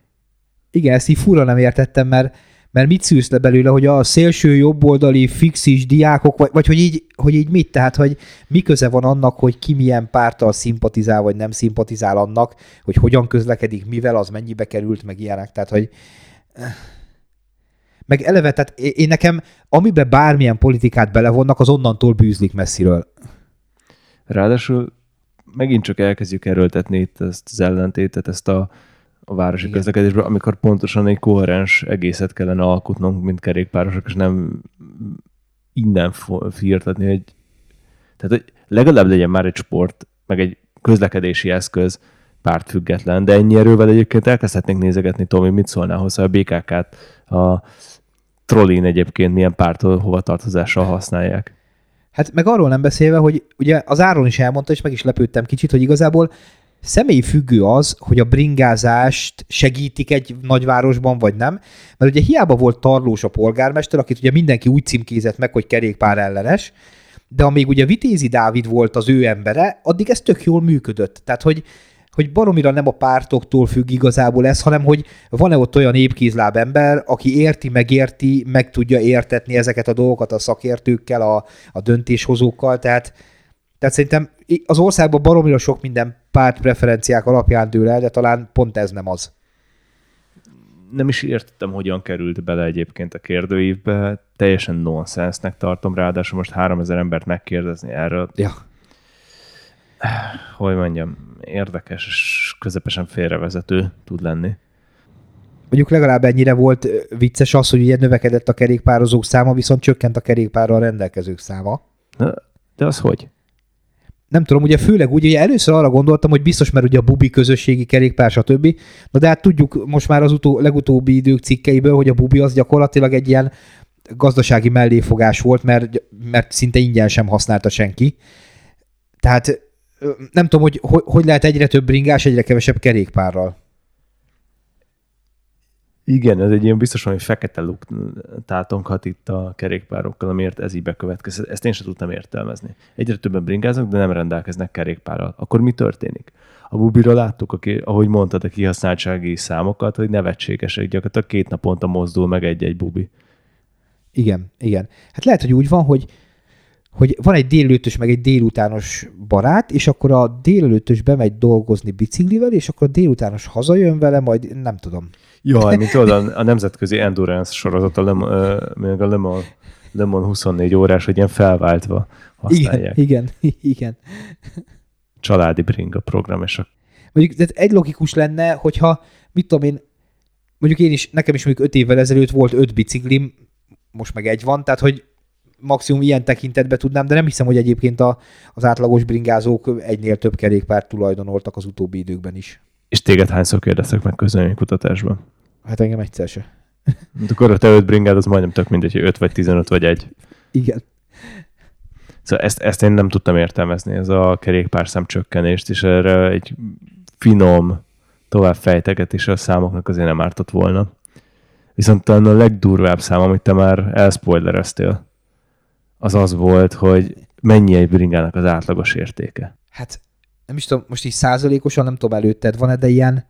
Igen, ezt így fura nem értettem, mert, mert mit szűrsz le belőle, hogy a szélső jobboldali fixis diákok, vagy, vagy hogy, így, hogy így mit, tehát hogy mi köze van annak, hogy ki milyen pártal szimpatizál, vagy nem szimpatizál annak, hogy hogyan közlekedik, mivel az mennyibe került, meg ilyenek, tehát hogy meg eleve, tehát én nekem, amiben bármilyen politikát belevonnak, az onnantól bűzlik messziről. Ráadásul megint csak elkezdjük erőltetni itt ezt az ellentétet, ezt a, a városi Igen. közlekedésben, amikor pontosan egy koherens egészet kellene alkotnunk, mint kerékpárosok, és nem innen firtatni, hogy tehát, hogy legalább legyen már egy sport, meg egy közlekedési eszköz pártfüggetlen, de ennyi erővel egyébként elkezdhetnénk nézegetni, Tomi, mit szólnál hozzá a BKK-t, a trollin egyébként milyen párt hova tartozással használják. Hát meg arról nem beszélve, hogy ugye az Áron is elmondta, és meg is lepődtem kicsit, hogy igazából személyi függő az, hogy a bringázást segítik egy nagyvárosban, vagy nem. Mert ugye hiába volt tarlós a polgármester, akit ugye mindenki úgy címkézett meg, hogy kerékpár ellenes, de amíg ugye Vitézi Dávid volt az ő embere, addig ez tök jól működött. Tehát, hogy hogy baromira nem a pártoktól függ igazából ez, hanem hogy van-e ott olyan épkézláb ember, aki érti, megérti, meg tudja értetni ezeket a dolgokat a szakértőkkel, a, a döntéshozókkal, tehát, tehát szerintem az országban baromira sok minden párt preferenciák alapján dől el, de talán pont ez nem az. Nem is értettem, hogyan került bele egyébként a kérdőívbe. Teljesen nonsensnek tartom, ráadásul most 3000 embert megkérdezni erről. Ja hogy mondjam, érdekes és közepesen félrevezető tud lenni. Mondjuk legalább ennyire volt vicces az, hogy ugye növekedett a kerékpározók száma, viszont csökkent a kerékpárral rendelkezők száma. De az hogy? Nem tudom, ugye főleg úgy, ugye először arra gondoltam, hogy biztos, mert ugye a bubi közösségi kerékpár, stb. Na de hát tudjuk most már az utó, legutóbbi idők cikkeiből, hogy a bubi az gyakorlatilag egy ilyen gazdasági melléfogás volt, mert, mert szinte ingyen sem használta senki. Tehát nem tudom, hogy hogy lehet egyre több bringás, egyre kevesebb kerékpárral. Igen, ez egy ilyen biztos valami fekete luk tátonghat itt a kerékpárokkal, amiért ez így bekövetkezik. Ezt én sem tudtam értelmezni. Egyre többen bringáznak, de nem rendelkeznek kerékpárral. Akkor mi történik? A bubira láttuk, aki, ahogy mondtad, a kihasználtsági számokat, hogy nevetségesek, gyakorlatilag két naponta mozdul meg egy-egy bubi. Igen, igen. Hát lehet, hogy úgy van, hogy hogy van egy délelőtös, meg egy délutános barát, és akkor a délelőtös bemegy dolgozni biciklivel, és akkor a délutános hazajön vele, majd nem tudom. Jaj, mint tudod, a, nemzetközi endurance sorozat, a Le, a Le, Mans, Le Mans 24 órás, hogy ilyen felváltva használják. Igen, igen, igen. Családi bringa program, és a... Mondjuk tehát egy logikus lenne, hogyha, mit tudom én, mondjuk én is, nekem is mondjuk öt évvel ezelőtt volt öt biciklim, most meg egy van, tehát hogy maximum ilyen tekintetben tudnám, de nem hiszem, hogy egyébként a, az átlagos bringázók egynél több kerékpárt tulajdonoltak az utóbbi időkben is. És téged hányszor kérdeztek meg kutatásban? Hát engem egyszer se. De akkor a te öt bringád az majdnem tök mindegy, hogy 5 vagy 15 vagy egy. Igen. Szóval ezt, ezt én nem tudtam értelmezni, ez a kerékpár csökkenést, és erre egy finom tovább fejtegetés a számoknak azért nem ártott volna. Viszont talán a legdurvább szám, amit te már elspoilereztél, az az volt, hogy mennyi egy bringának az átlagos értéke. Hát nem is tudom, most így százalékosan nem tudom előtted van-e, de ilyen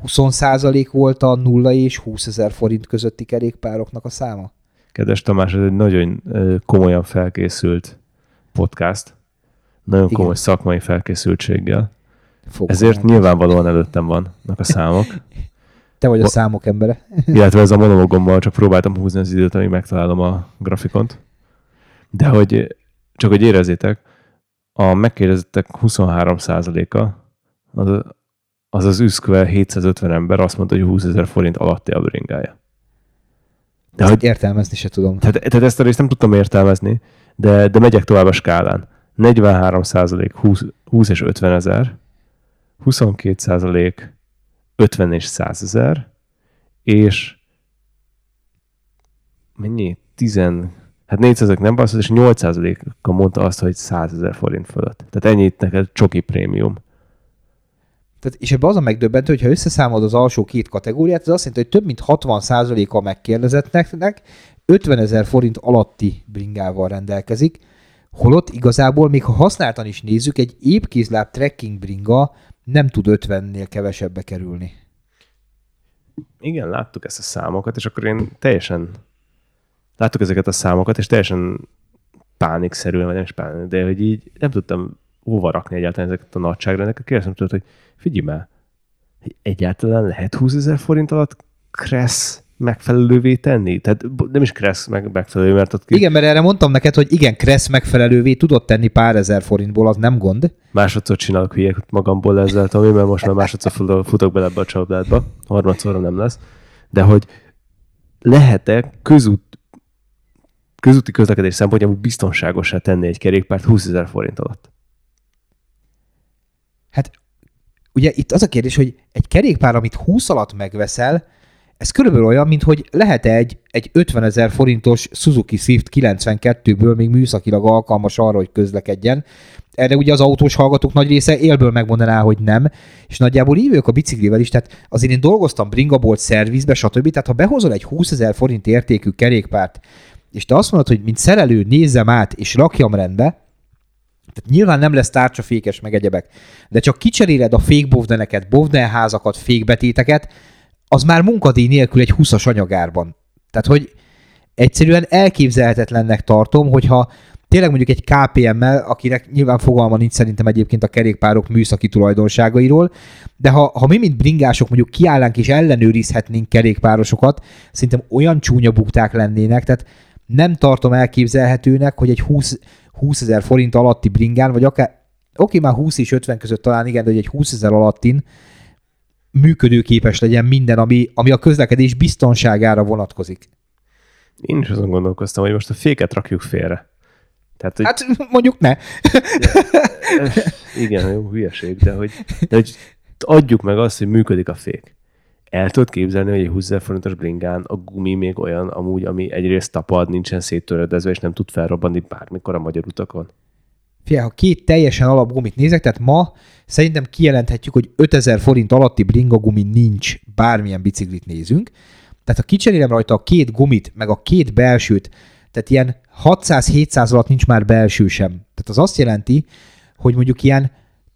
20 százalék volt a 0 és 20 ezer forint közötti kerékpároknak a száma? Kedves Tamás, ez egy nagyon komolyan felkészült podcast, nagyon Igen. komoly szakmai felkészültséggel. Fogom Ezért nyilvánvalóan előttem vannak a számok. Te vagy a számok embere. Illetve ez a monologommal csak próbáltam húzni az időt, amíg megtalálom a grafikont. De hogy csak hogy érezzétek, a megkérdezettek 23%-a az az, az üszkvel 750 ember azt mondta, hogy 20 ezer forint alatti a bringája. De ezt hogy értelmezni se tudom. Tehát, tehát ezt a részt nem tudtam értelmezni, de, de megyek tovább a skálán. 43 százalék 20, 20 és 50 ezer, 22 százalék 50 és 100 ezer, és mennyi? 10, Hát 400 nem basz, és 8%-a mondta azt, hogy 100 ezer forint fölött. Tehát ennyit neked csoki prémium. Tehát, és ebben az a megdöbbentő, hogy ha összeszámolod az alsó két kategóriát, ez azt jelenti, hogy több mint 60%-a megkérdezettnek 50 ezer forint alatti bringával rendelkezik, holott igazából, még ha használtan is nézzük, egy épkézláb trekking bringa nem tud 50-nél kevesebbe kerülni. Igen, láttuk ezt a számokat, és akkor én teljesen láttuk ezeket a számokat, és teljesen pánikszerűen, vagy nem is pánik, de hogy így nem tudtam hova rakni egyáltalán ezeket a nagyságrendeket. Kérdeztem tudod, hogy figyelj már, egyáltalán lehet 20 ezer forint alatt Kressz megfelelővé tenni? Tehát nem is Kressz meg megfelelő, mert ott... Igen, mert erre mondtam neked, hogy igen, Kressz megfelelővé tudott tenni pár ezer forintból, az nem gond. Másodszor csinálok hülyek magamból ezzel, Tomi, mert most már másodszor futok bele ebbe a csapdádba, harmadszorra nem lesz. De hogy lehet-e közút közúti közlekedés szempontjából biztonságosá tenni egy kerékpárt 20 ezer forint alatt? Hát ugye itt az a kérdés, hogy egy kerékpár, amit 20 alatt megveszel, ez körülbelül olyan, mint hogy lehet-e egy, egy 50 ezer forintos Suzuki Swift 92-ből még műszakilag alkalmas arra, hogy közlekedjen. Erre ugye az autós hallgatók nagy része élből megmondaná, hogy nem, és nagyjából ívők a biciklivel is, tehát azért én dolgoztam bringabolt szervizbe, stb. Tehát ha behozol egy 20 ezer forint értékű kerékpárt, és te azt mondod, hogy mint szerelő nézzem át és rakjam rendbe, tehát nyilván nem lesz tárcsafékes meg egyebek, de csak kicseréled a fékbovdeneket, bovdenházakat, fékbetéteket, az már munkadíj nélkül egy 20-as anyagárban. Tehát, hogy egyszerűen elképzelhetetlennek tartom, hogyha tényleg mondjuk egy KPM-mel, akinek nyilván fogalma nincs szerintem egyébként a kerékpárok műszaki tulajdonságairól, de ha, ha mi, mint bringások mondjuk kiállnánk és ellenőrizhetnénk kerékpárosokat, szerintem olyan csúnya bukták lennének, tehát nem tartom elképzelhetőnek, hogy egy 20, 20 ezer forint alatti bringán, vagy akár, oké, már 20 és 50 között talán igen, de hogy egy 20 ezer alattin működőképes legyen minden, ami, ami a közlekedés biztonságára vonatkozik. Én is azon gondolkoztam, hogy most a féket rakjuk félre. Tehát, hogy... Hát mondjuk ne. igen, jó hülyeség, de hogy, de hogy adjuk meg azt, hogy működik a fék. El tudod képzelni, hogy egy 20 forintos bringán a gumi még olyan amúgy, ami egyrészt tapad, nincsen széttörödezve, és nem tud felrobbanni bármikor a magyar utakon? Figyelj, ha két teljesen alapgumit nézek, tehát ma szerintem kijelenthetjük, hogy 5000 forint alatti bringa gumi nincs, bármilyen biciklit nézünk. Tehát ha kicserélem rajta a két gumit, meg a két belsőt, tehát ilyen 600-700 alatt nincs már belső sem. Tehát az azt jelenti, hogy mondjuk ilyen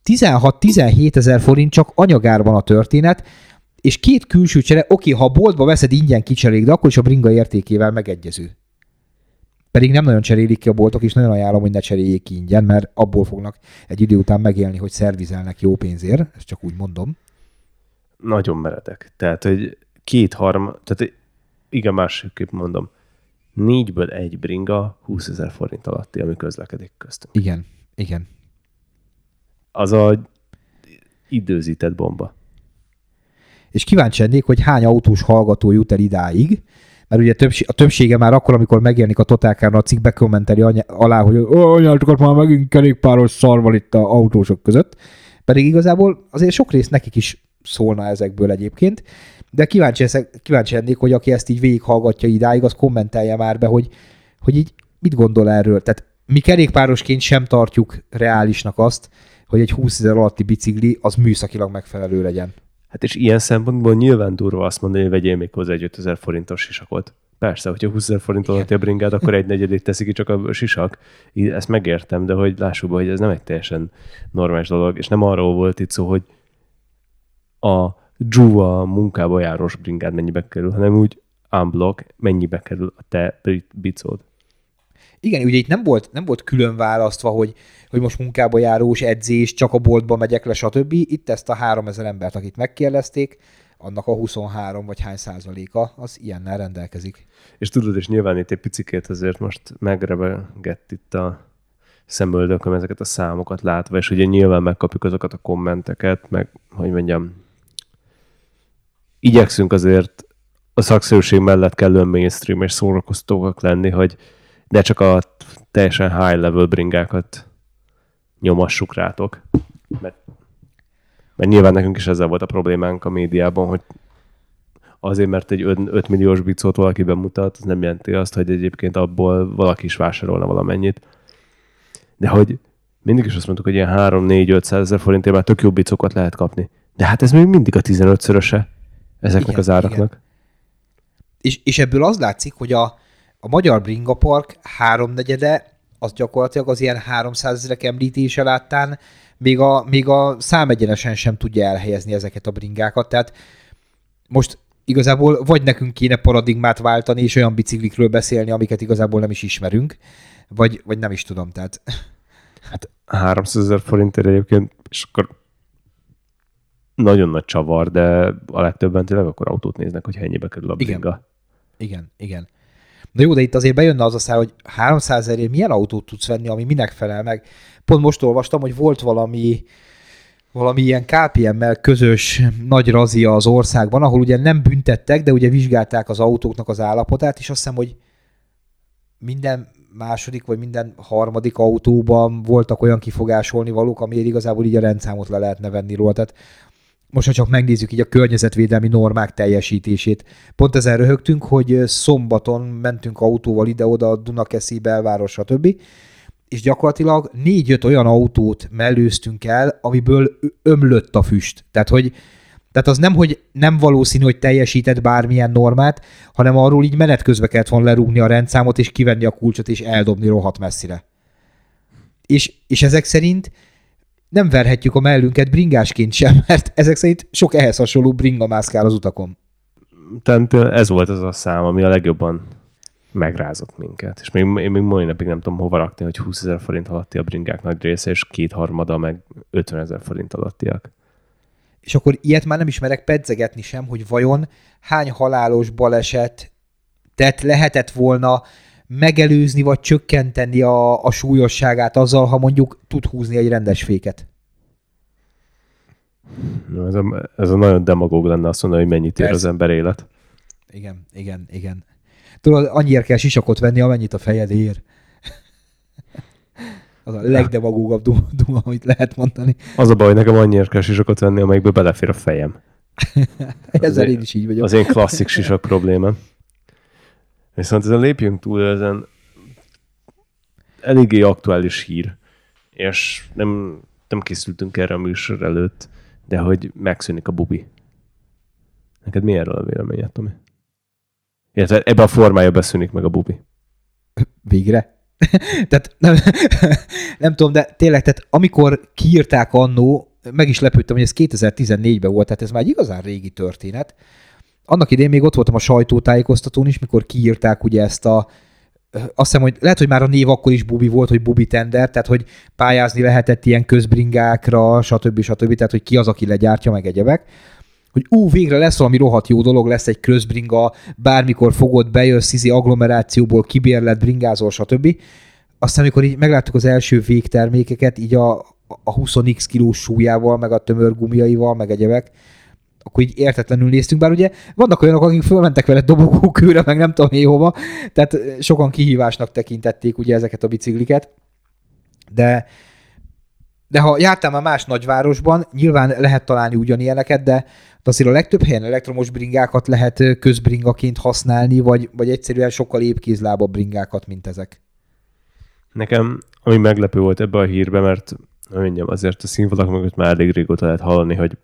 16-17 ezer forint csak anyagárban a történet, és két külső csere, oké, ha a boltba veszed ingyen kicserélik, de akkor is a bringa értékével megegyező. Pedig nem nagyon cserélik ki a boltok, és nagyon ajánlom, hogy ne cseréljék ki ingyen, mert abból fognak egy idő után megélni, hogy szervizelnek jó pénzért, ezt csak úgy mondom. Nagyon meredek. Tehát, hogy két harm, tehát igen, másképp mondom. Négyből egy bringa 20 ezer forint alatti, ami közlekedik köztünk. Igen, igen. Az a időzített bomba. És kíváncsi lennék, hogy hány autós hallgató jut el idáig, mert ugye a többsége már akkor, amikor megjelenik a Totálkárna a cikk bekommenteli alá, hogy anyátokat már megint kerékpáros szarval itt a autósok között, pedig igazából azért sok rész nekik is szólna ezekből egyébként, de kíváncsi, kíváncsi lennék, hogy aki ezt így végighallgatja idáig, az kommentelje már be, hogy, hogy így mit gondol erről. Tehát mi kerékpárosként sem tartjuk reálisnak azt, hogy egy 20 ezer alatti bicikli az műszakilag megfelelő legyen. Hát és ilyen szempontból nyilván durva azt mondani, hogy vegyél még hozzá egy 5000 forintos sisakot. Persze, hogyha 20 ezer forint alatti a bringád, akkor egy negyedét teszik ki csak a sisak. Ezt megértem, de hogy lássuk be, hogy ez nem egy teljesen normális dolog, és nem arról volt itt szó, hogy a Juva munkába járós bringád mennyibe kerül, hanem úgy unblock mennyibe kerül a te bicód. Igen, ugye itt nem volt, nem volt külön választva, hogy, hogy most munkába járós, edzés, csak a boltba megyek le, stb. Itt ezt a 3000 embert, akit megkérdezték, annak a 23 vagy hány százaléka az ilyennel rendelkezik. És tudod, és nyilván itt egy picikét azért most megrebegett itt a szemöldököm ezeket a számokat látva, és ugye nyilván megkapjuk azokat a kommenteket, meg, hogy mondjam, igyekszünk azért a szakszerűség mellett kellően mainstream és szórakoztóak lenni, hogy ne csak a teljesen high level bringákat nyomassuk rátok. Mert, mert nyilván nekünk is ezzel volt a problémánk a médiában, hogy azért, mert egy 5 milliós bicót valaki bemutat, az nem jelenti azt, hogy egyébként abból valaki is vásárolna valamennyit. De hogy mindig is azt mondtuk, hogy ilyen 3-4-500 ezer forintért már tök jó bicokat lehet kapni. De hát ez még mindig a 15-szöröse ezeknek igen, az áraknak. Igen. És, és ebből az látszik, hogy a, a Magyar Bringa Park háromnegyede az gyakorlatilag az ilyen 300 ezerek említése láttán még a, még a számegyenesen sem tudja elhelyezni ezeket a bringákat. Tehát most igazából vagy nekünk kéne paradigmát váltani, és olyan biciklikről beszélni, amiket igazából nem is ismerünk, vagy, vagy nem is tudom, tehát... Hát 300 ezer forintért egyébként, és akkor nagyon nagy csavar, de a legtöbben tényleg akkor autót néznek, hogy ennyibe kerül a bringa. Igen, igen, igen. Na jó, de itt azért bejönne az a szár, hogy 300 ezerért milyen autót tudsz venni, ami minek felel meg. Pont most olvastam, hogy volt valami, valami ilyen KPM-mel közös nagy razia az országban, ahol ugye nem büntettek, de ugye vizsgálták az autóknak az állapotát, és azt hiszem, hogy minden második vagy minden harmadik autóban voltak olyan kifogásolni valók, amiért igazából így a rendszámot le lehetne venni róla. Tehát most ha csak megnézzük így a környezetvédelmi normák teljesítését. Pont ezen röhögtünk, hogy szombaton mentünk autóval ide-oda a Dunakeszi belváros, stb. És gyakorlatilag négy-öt olyan autót mellőztünk el, amiből ömlött a füst. Tehát, hogy tehát az nem, hogy nem valószínű, hogy teljesített bármilyen normát, hanem arról így menet közben kellett volna lerúgni a rendszámot, és kivenni a kulcsot, és eldobni rohadt messzire. És, és ezek szerint nem verhetjük a mellünket bringásként sem, mert ezek szerint sok ehhez hasonló bringa mászkál az utakon. Tehát ez volt az a szám, ami a legjobban megrázott minket. És még, én még mai napig nem tudom hova rakni, hogy 20 ezer forint alatti a bringák nagy része, és kétharmada meg 50 ezer forint alattiak. És akkor ilyet már nem ismerek pedzegetni sem, hogy vajon hány halálos baleset tehát lehetett volna megelőzni vagy csökkenteni a, a súlyosságát azzal, ha mondjuk tud húzni egy rendes féket? No, ez, a, ez a nagyon demagóg lenne azt mondani, hogy mennyit ér az ember élet. Igen, igen, igen. Tudod, annyira kell sisakot venni, amennyit a fejed ér. az a legdemagógabb duma, duma, amit lehet mondani. Az a baj, nekem annyira kell sisakot venni, amelyikből belefér a fejem. Ezzel én is így vagyok. Az én klasszik sisak problémám. Viszont ezen lépjünk túl, ezen eléggé aktuális hír, és nem, nem készültünk erre a műsor előtt, de hogy megszűnik a bubi. Neked mi erről a véleményed, Tomi? Illetve ebben a formája beszűnik meg a bubi. Végre? tehát nem, nem tudom, de tényleg, tehát amikor kiírták annó, meg is lepődtem, hogy ez 2014-ben volt, tehát ez már egy igazán régi történet. Annak idén még ott voltam a sajtótájékoztatón is, mikor kiírták ugye ezt a azt hiszem, hogy lehet, hogy már a név akkor is Bubi volt, hogy Bubi Tender, tehát hogy pályázni lehetett ilyen közbringákra, stb. stb. Tehát, hogy ki az, aki legyártja, meg egyebek hogy ú, végre lesz valami rohadt jó dolog, lesz egy közbringa, bármikor fogod, bejössz, izi agglomerációból, kibérlet, bringázol, stb. Aztán, amikor így megláttuk az első végtermékeket, így a, a 20x kilós súlyával, meg a tömörgumiaival, meg egyebek, akkor így értetlenül néztünk, bár ugye vannak olyanok, akik fölmentek vele dobogókőre, meg nem tudom én hova, tehát sokan kihívásnak tekintették ugye ezeket a bicikliket, de de ha jártál már más nagyvárosban, nyilván lehet találni ugyanilyeneket, de azért a legtöbb helyen elektromos bringákat lehet közbringaként használni, vagy, vagy egyszerűen sokkal épkézlábabb bringákat, mint ezek. Nekem, ami meglepő volt ebbe a hírbe, mert mondjam, azért a színfalak mögött már elég régóta lehet hallani, hogy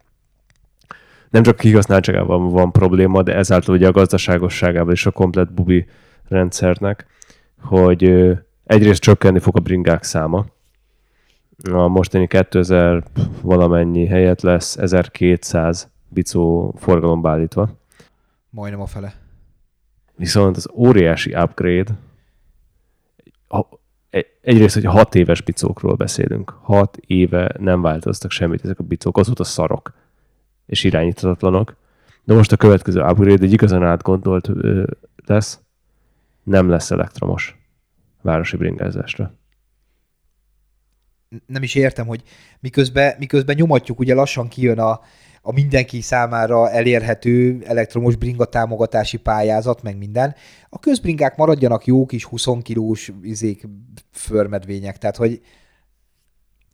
nem csak kihasználtságában van probléma, de ezáltal ugye a gazdaságosságában is a komplet bubi rendszernek, hogy egyrészt csökkenni fog a bringák száma, a mostani 2000 valamennyi helyet lesz 1200 bicó forgalomba állítva. Majdnem a fele. Viszont az óriási upgrade, egyrészt, hogy hat éves bicókról beszélünk. Hat éve nem változtak semmit ezek a bicók, azóta szarok és irányítatlanok. De most a következő upgrade egy igazán átgondolt lesz, nem lesz elektromos városi bringázásra nem is értem, hogy miközben, miközben nyomatjuk, ugye lassan kijön a, a mindenki számára elérhető elektromos bringa támogatási pályázat, meg minden. A közbringák maradjanak jó kis 20 kilós izék, förmedvények, tehát hogy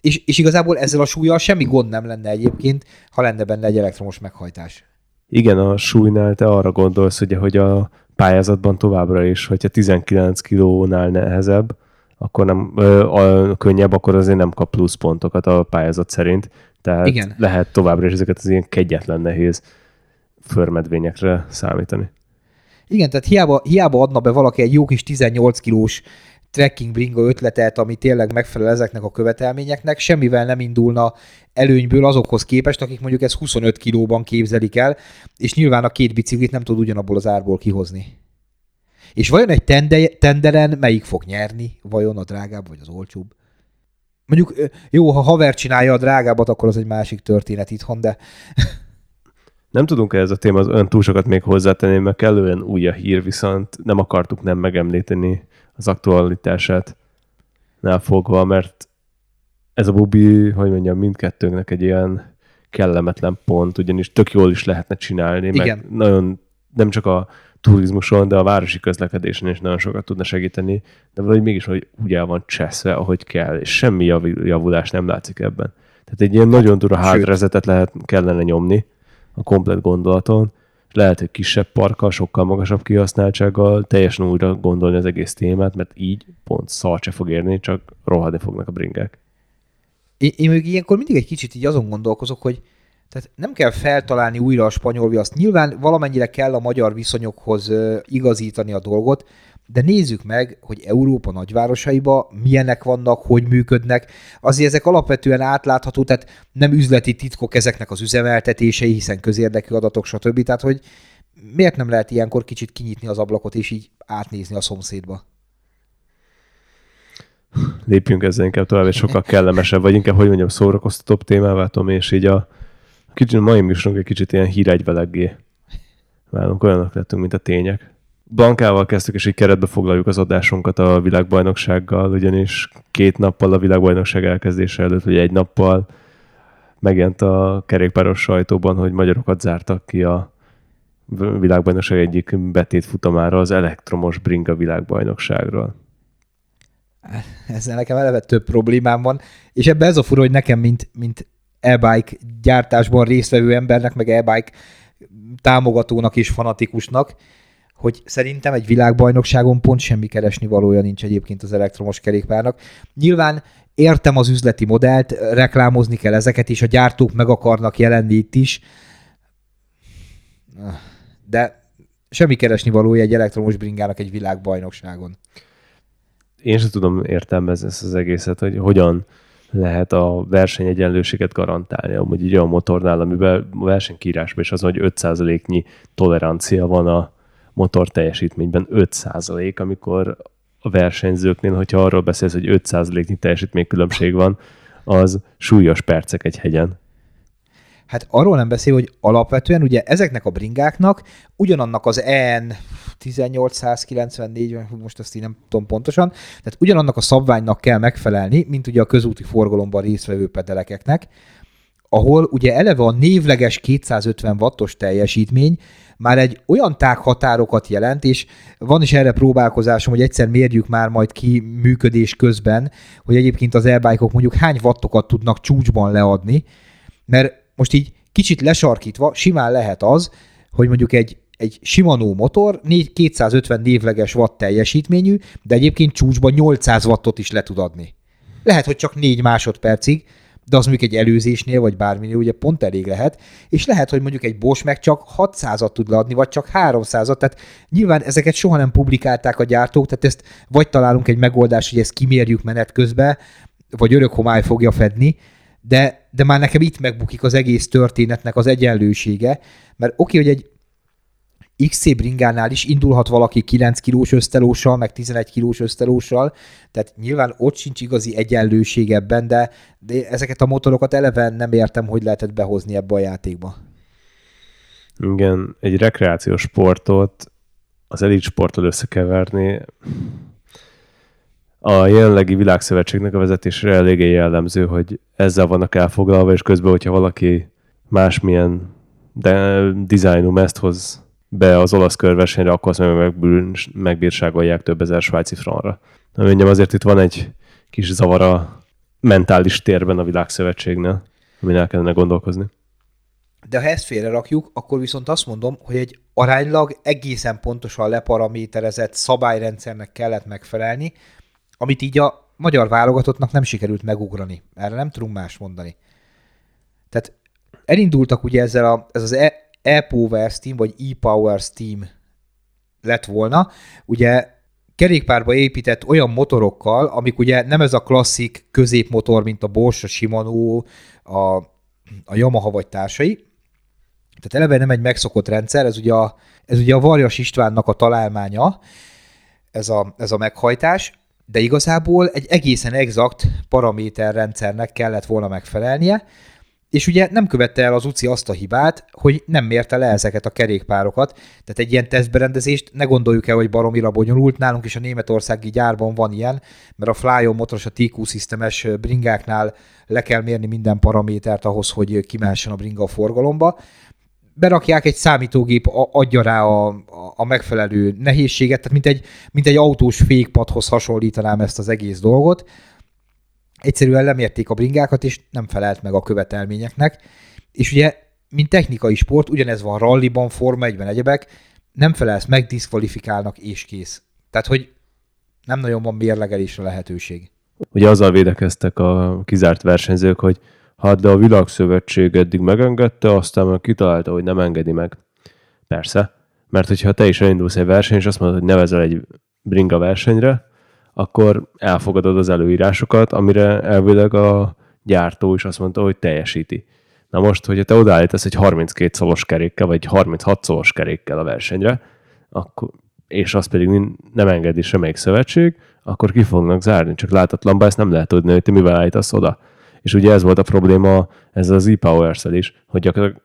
és, és igazából ezzel a súlyjal semmi gond nem lenne egyébként, ha lenne benne egy elektromos meghajtás. Igen, a súlynál te arra gondolsz, ugye, hogy a pályázatban továbbra is, hogyha 19 kilónál nehezebb, akkor nem ö, a, könnyebb, akkor azért nem kap pluszpontokat a pályázat szerint. Tehát Igen. lehet továbbra is ezeket az ilyen kegyetlen nehéz förmedvényekre számítani. Igen, tehát hiába, hiába adna be valaki egy jó kis 18 kilós trekking bringa ötletet, ami tényleg megfelel ezeknek a követelményeknek, semmivel nem indulna előnyből azokhoz képest, akik mondjuk ezt 25 kilóban képzelik el, és nyilván a két biciklit nem tud ugyanabból az árból kihozni. És vajon egy tende, tenderen melyik fog nyerni? Vajon a drágább vagy az olcsóbb? Mondjuk jó, ha haver csinálja a drágábbat, akkor az egy másik történet itthon, de... Nem tudunk ez a az ön túl sokat még hozzátenni, mert kellően új a hír, viszont nem akartuk nem megemlíteni az aktualitását fogva, mert ez a bubi, hogy mondjam, mindkettőnknek egy ilyen kellemetlen pont, ugyanis tök jól is lehetne csinálni, Igen. meg nagyon nem csak a turizmuson, de a városi közlekedésen is nagyon sokat tudna segíteni, de valahogy mégis hogy úgy el van cseszve, ahogy kell, és semmi javulás nem látszik ebben. Tehát egy ilyen nagyon durva hátrezetet lehet, kellene nyomni a komplet gondolaton, lehet, hogy kisebb parkkal, sokkal magasabb kihasználtsággal teljesen újra gondolni az egész témát, mert így pont szar se fog érni, csak rohadni fognak a bringák. Én, én még ilyenkor mindig egy kicsit így azon gondolkozok, hogy tehát nem kell feltalálni újra a spanyol viaszt. Nyilván valamennyire kell a magyar viszonyokhoz igazítani a dolgot, de nézzük meg, hogy Európa nagyvárosaiba milyenek vannak, hogy működnek. Azért ezek alapvetően átlátható, tehát nem üzleti titkok ezeknek az üzemeltetései, hiszen közérdekű adatok, stb. Tehát, hogy miért nem lehet ilyenkor kicsit kinyitni az ablakot, és így átnézni a szomszédba? Lépjünk ezzel inkább tovább, és sokkal kellemesebb, vagy inkább, hogy mondjam, szórakoztatóbb témává, Tom, és így a, Kicsit, a mai műsorunk egy kicsit ilyen híregyveleggé válunk, olyanok lettünk, mint a tények. Bankával kezdtük, és így keretbe foglaljuk az adásunkat a világbajnoksággal, ugyanis két nappal a világbajnokság elkezdése előtt, vagy egy nappal megjelent a kerékpáros sajtóban, hogy magyarokat zártak ki a világbajnokság egyik betét futamára az elektromos bringa világbajnokságról. Ezzel nekem eleve több problémám van, és ebben ez a fura, hogy nekem, mint, mint e-bike gyártásban résztvevő embernek, meg e-bike támogatónak és fanatikusnak, hogy szerintem egy világbajnokságon pont semmi keresni valója nincs egyébként az elektromos kerékpárnak. Nyilván értem az üzleti modellt, reklámozni kell ezeket is, a gyártók meg akarnak jelenni itt is, de semmi keresni valója egy elektromos bringának egy világbajnokságon. Én sem tudom értelmezni ezt az egészet, hogy hogyan lehet a versenyegyenlőséget garantálni. Amúgy egy olyan motornál, amiben a versenykírásban is az, hogy 5%-nyi tolerancia van a motor teljesítményben. 5%, amikor a versenyzőknél, hogyha arról beszélsz, hogy 5%-nyi teljesítménykülönbség van, az súlyos percek egy hegyen. Hát arról nem beszél, hogy alapvetően ugye ezeknek a bringáknak ugyanannak az EN 1894, most azt így nem tudom pontosan, tehát ugyanannak a szabványnak kell megfelelni, mint ugye a közúti forgalomban résztvevő pedelekeknek, ahol ugye eleve a névleges 250 wattos teljesítmény már egy olyan tághatárokat jelent, és van is erre próbálkozásom, hogy egyszer mérjük már majd ki működés közben, hogy egyébként az elbájkok mondjuk hány wattokat tudnak csúcsban leadni, mert most így kicsit lesarkítva simán lehet az, hogy mondjuk egy, egy Shimano motor 4, 250 névleges watt teljesítményű, de egyébként csúcsban 800 wattot is le tud adni. Lehet, hogy csak 4 másodpercig, de az mondjuk egy előzésnél, vagy bárminél ugye pont elég lehet, és lehet, hogy mondjuk egy Bosch meg csak 600-at tud leadni, vagy csak 300-at, tehát nyilván ezeket soha nem publikálták a gyártók, tehát ezt vagy találunk egy megoldást, hogy ezt kimérjük menet közben, vagy örök homály fogja fedni, de, de már nekem itt megbukik az egész történetnek az egyenlősége, mert oké, okay, hogy egy XC bringánál is indulhat valaki 9 kilós ösztelóssal, meg 11 kilós ösztelóssal, tehát nyilván ott sincs igazi egyenlőség ebben, de, de ezeket a motorokat eleve nem értem, hogy lehetett behozni ebbe a játékba. Igen, egy rekreációs sportot az elit sporttal összekeverni a jelenlegi világszövetségnek a vezetésre eléggé jellemző, hogy ezzel vannak elfoglalva, és közben, hogyha valaki másmilyen de dizájnú meszt hoz be az olasz körversenyre, akkor azt meg megbírságolják több ezer svájci franra. Na mondjam, azért itt van egy kis zavara mentális térben a világszövetségnél, amin el kellene gondolkozni. De ha ezt félre rakjuk, akkor viszont azt mondom, hogy egy aránylag egészen pontosan leparaméterezett szabályrendszernek kellett megfelelni, amit így a magyar válogatottnak nem sikerült megugrani. Erre nem tudunk más mondani. Tehát elindultak ugye ezzel a, ez az e, e-Power Steam, vagy e-Power Steam lett volna, ugye kerékpárba épített olyan motorokkal, amik ugye nem ez a klasszik középmotor, mint a Bosch, a Shimano, a, a Yamaha vagy társai. Tehát eleve nem egy megszokott rendszer, ez ugye a, ez ugye a Varjas Istvánnak a találmánya, ez a, ez a meghajtás, de igazából egy egészen exakt paraméterrendszernek kellett volna megfelelnie, és ugye nem követte el az UCI azt a hibát, hogy nem mérte le ezeket a kerékpárokat. Tehát egy ilyen tesztberendezést ne gondoljuk el, hogy baromira bonyolult. Nálunk is a németországi gyárban van ilyen, mert a Flyon motoros, a TQ szisztemes bringáknál le kell mérni minden paramétert ahhoz, hogy kimehessen a bringa a forgalomba berakják egy számítógép, adja rá a, a megfelelő nehézséget, tehát mint egy, mint egy autós fékpadhoz hasonlítanám ezt az egész dolgot. Egyszerűen lemérték a bringákat, és nem felelt meg a követelményeknek. És ugye, mint technikai sport, ugyanez van ralliban, Forma 1 egyebek, nem felelsz meg, diszkvalifikálnak, és kész. Tehát, hogy nem nagyon van mérlegelésre lehetőség. Ugye azzal védekeztek a kizárt versenyzők, hogy Hát de a világszövetség eddig megengedte, aztán meg kitalálta, hogy nem engedi meg. Persze, mert hogyha te is elindulsz egy verseny, és azt mondod, hogy nevezel egy bringa versenyre, akkor elfogadod az előírásokat, amire elvileg a gyártó is azt mondta, hogy teljesíti. Na most, hogyha te odaállítasz egy 32 szolos kerékkel, vagy 36 szolos kerékkel a versenyre, akkor, és azt pedig nem engedi semmelyik szövetség, akkor ki fognak zárni. Csak látatlanban ezt nem lehet tudni, hogy te mivel állítasz oda. És ugye ez volt a probléma ez az e-powers is, hogy gyakorlatilag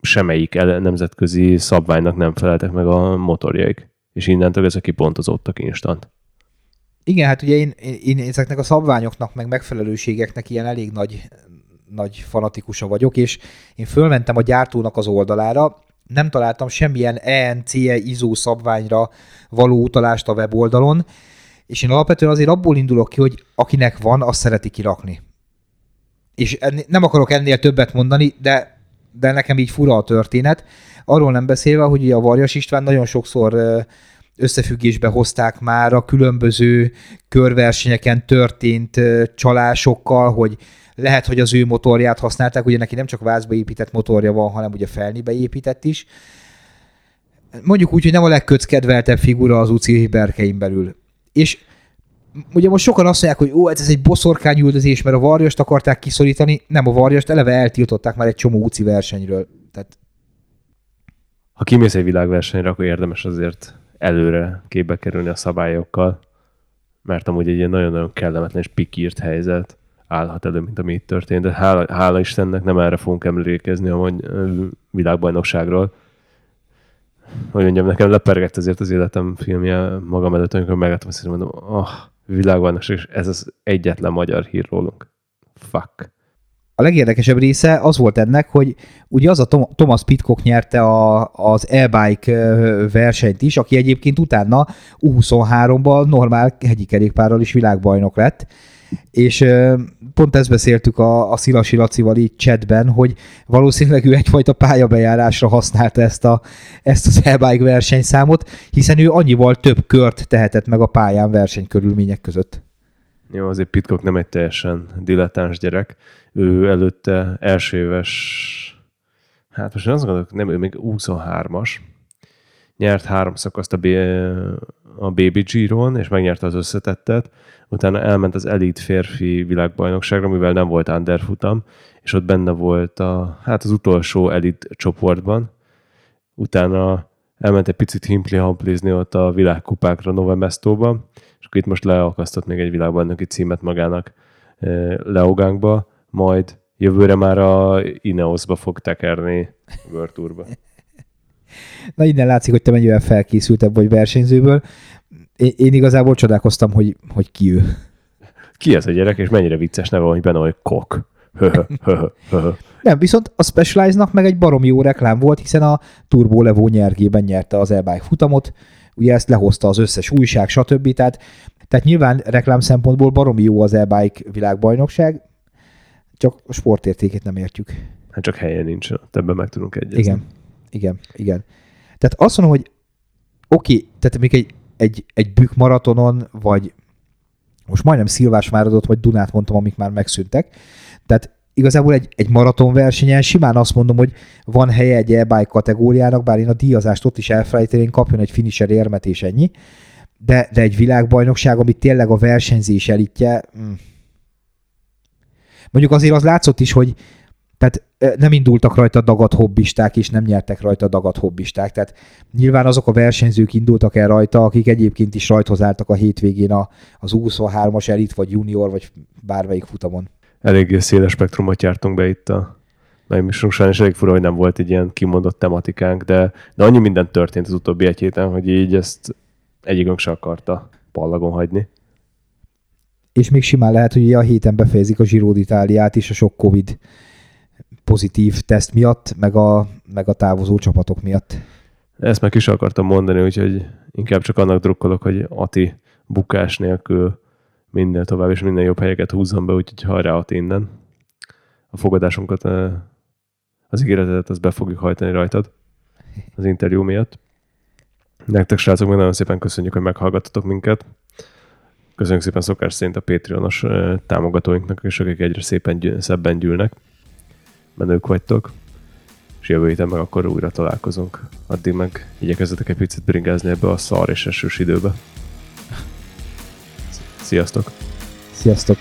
semmelyik nemzetközi szabványnak nem feleltek meg a motorjaik. És innentől ezek kipontozódtak instant. Igen, hát ugye én, én ezeknek a szabványoknak, meg megfelelőségeknek ilyen elég nagy, nagy fanatikusa vagyok, és én fölmentem a gyártónak az oldalára, nem találtam semmilyen ENCE ISO szabványra való utalást a weboldalon, és én alapvetően azért abból indulok ki, hogy akinek van, azt szereti kirakni és ennél, nem akarok ennél többet mondani, de de nekem így fura a történet. Arról nem beszélve, hogy a Varjas István nagyon sokszor összefüggésbe hozták már a különböző körversenyeken történt csalásokkal, hogy lehet, hogy az ő motorját használták, ugye neki nem csak vázba épített motorja van, hanem ugye felnibe épített is. Mondjuk úgy, hogy nem a legköckedveltebb figura az UCI berkein belül. És ugye most sokan azt mondják, hogy ó, ez egy boszorkányüldözés, mert a varjast akarták kiszorítani, nem a varjast, eleve eltiltották már egy csomó UCI versenyről. Tehát... Ha kimész egy világversenyre, akkor érdemes azért előre képbe kerülni a szabályokkal, mert amúgy egy ilyen nagyon-nagyon kellemetlen és pikírt helyzet állhat elő, mint ami itt történt, de hála, hála Istennek nem erre fogunk emlékezni a világbajnokságról. Hogy mondjam, nekem lepergett azért az életem filmje magam előtt, amikor megettem, azt mondom, oh, világbajnokság, és ez az egyetlen magyar hír rólunk. Fuck. A legérdekesebb része az volt ennek, hogy ugye az a Tom- Thomas Pitcock nyerte a, az e-bike versenyt is, aki egyébként utána U23-ban normál hegyi kerékpárral is világbajnok lett, és pont ezt beszéltük a, a Szilasi Lacival így chatben, hogy valószínűleg ő egyfajta pályabejárásra használta ezt, a, ezt az e-bike versenyszámot, hiszen ő annyival több kört tehetett meg a pályán versenykörülmények között. Jó, azért Pitcock nem egy teljesen dilettáns gyerek. Ő előtte első éves, hát most azt gondolok, nem, ő még 23-as, nyert három szakaszt a, B, a Baby Giron, és megnyerte az összetettet, utána elment az elit férfi világbajnokságra, mivel nem volt underfutam, és ott benne volt a, hát az utolsó elit csoportban, utána elment egy picit himpli-hamplizni ott a világkupákra Novemestóba, és akkor itt most leakasztott még egy világbajnoki címet magának eh, Leogánkba, majd jövőre már a Ineosba fog tekerni World Tourba. Na innen látszik, hogy te mennyivel felkészültebb vagy versenyzőből. Én, én igazából csodálkoztam, hogy, hogy ki ő. Ki ez a gyerek, és mennyire vicces neve, hogy benne, hogy kok. Nem, viszont a Specialized-nak meg egy baromi jó reklám volt, hiszen a Turbo Levo nyergében nyerte az e futamot, ugye ezt lehozta az összes újság, stb. Tehát, tehát nyilván reklám szempontból baromi jó az e világbajnokság, csak a sportértékét nem értjük. Hát csak helyen nincs, ebben meg tudunk egyezni. Igen, igen, igen. Tehát azt mondom, hogy oké, okay, tehát még egy, egy, egy bükk maratonon, vagy most majdnem Szilvás Máradot, vagy Dunát mondtam, amik már megszűntek. Tehát igazából egy, egy maratonversenyen simán azt mondom, hogy van helye egy e kategóriának, bár én a díjazást ott is elfelejteném, kapjon egy finisher érmet és ennyi, de, de egy világbajnokság, ami tényleg a versenyzés elitje, mm. mondjuk azért az látszott is, hogy tehát nem indultak rajta dagat hobbisták, és nem nyertek rajta dagat hobbisták. Tehát nyilván azok a versenyzők indultak el rajta, akik egyébként is rajthoz álltak a hétvégén a, az 23-as elit, vagy junior, vagy bármelyik futamon. Elég széles spektrumot jártunk be itt a megműsorunk sajnos elég fura, hogy nem volt egy ilyen kimondott tematikánk, de, de annyi minden történt az utóbbi egy héten, hogy így ezt egyikünk se akarta pallagon hagyni. És még simán lehet, hogy a héten befejezik a Giro d'Italiát is a sok Covid pozitív teszt miatt, meg a, meg a távozó csapatok miatt. Ezt meg is akartam mondani, úgyhogy inkább csak annak drukkolok, hogy Ati bukás nélkül minden tovább és minden jobb helyeket húzzon be, úgyhogy hajrá Ati innen. A fogadásunkat, az ígéretet, azt be fogjuk hajtani rajtad az interjú miatt. Nektek srácok, meg nagyon szépen köszönjük, hogy meghallgattatok minket. Köszönjük szépen szokás szerint a Patreonos támogatóinknak, és akik egyre szépen szebben gyűlnek menők vagytok, és jövő héten meg akkor újra találkozunk. Addig meg igyekezzetek egy picit bringázni ebbe a szar és esős időbe. Sziasztok! Sziasztok!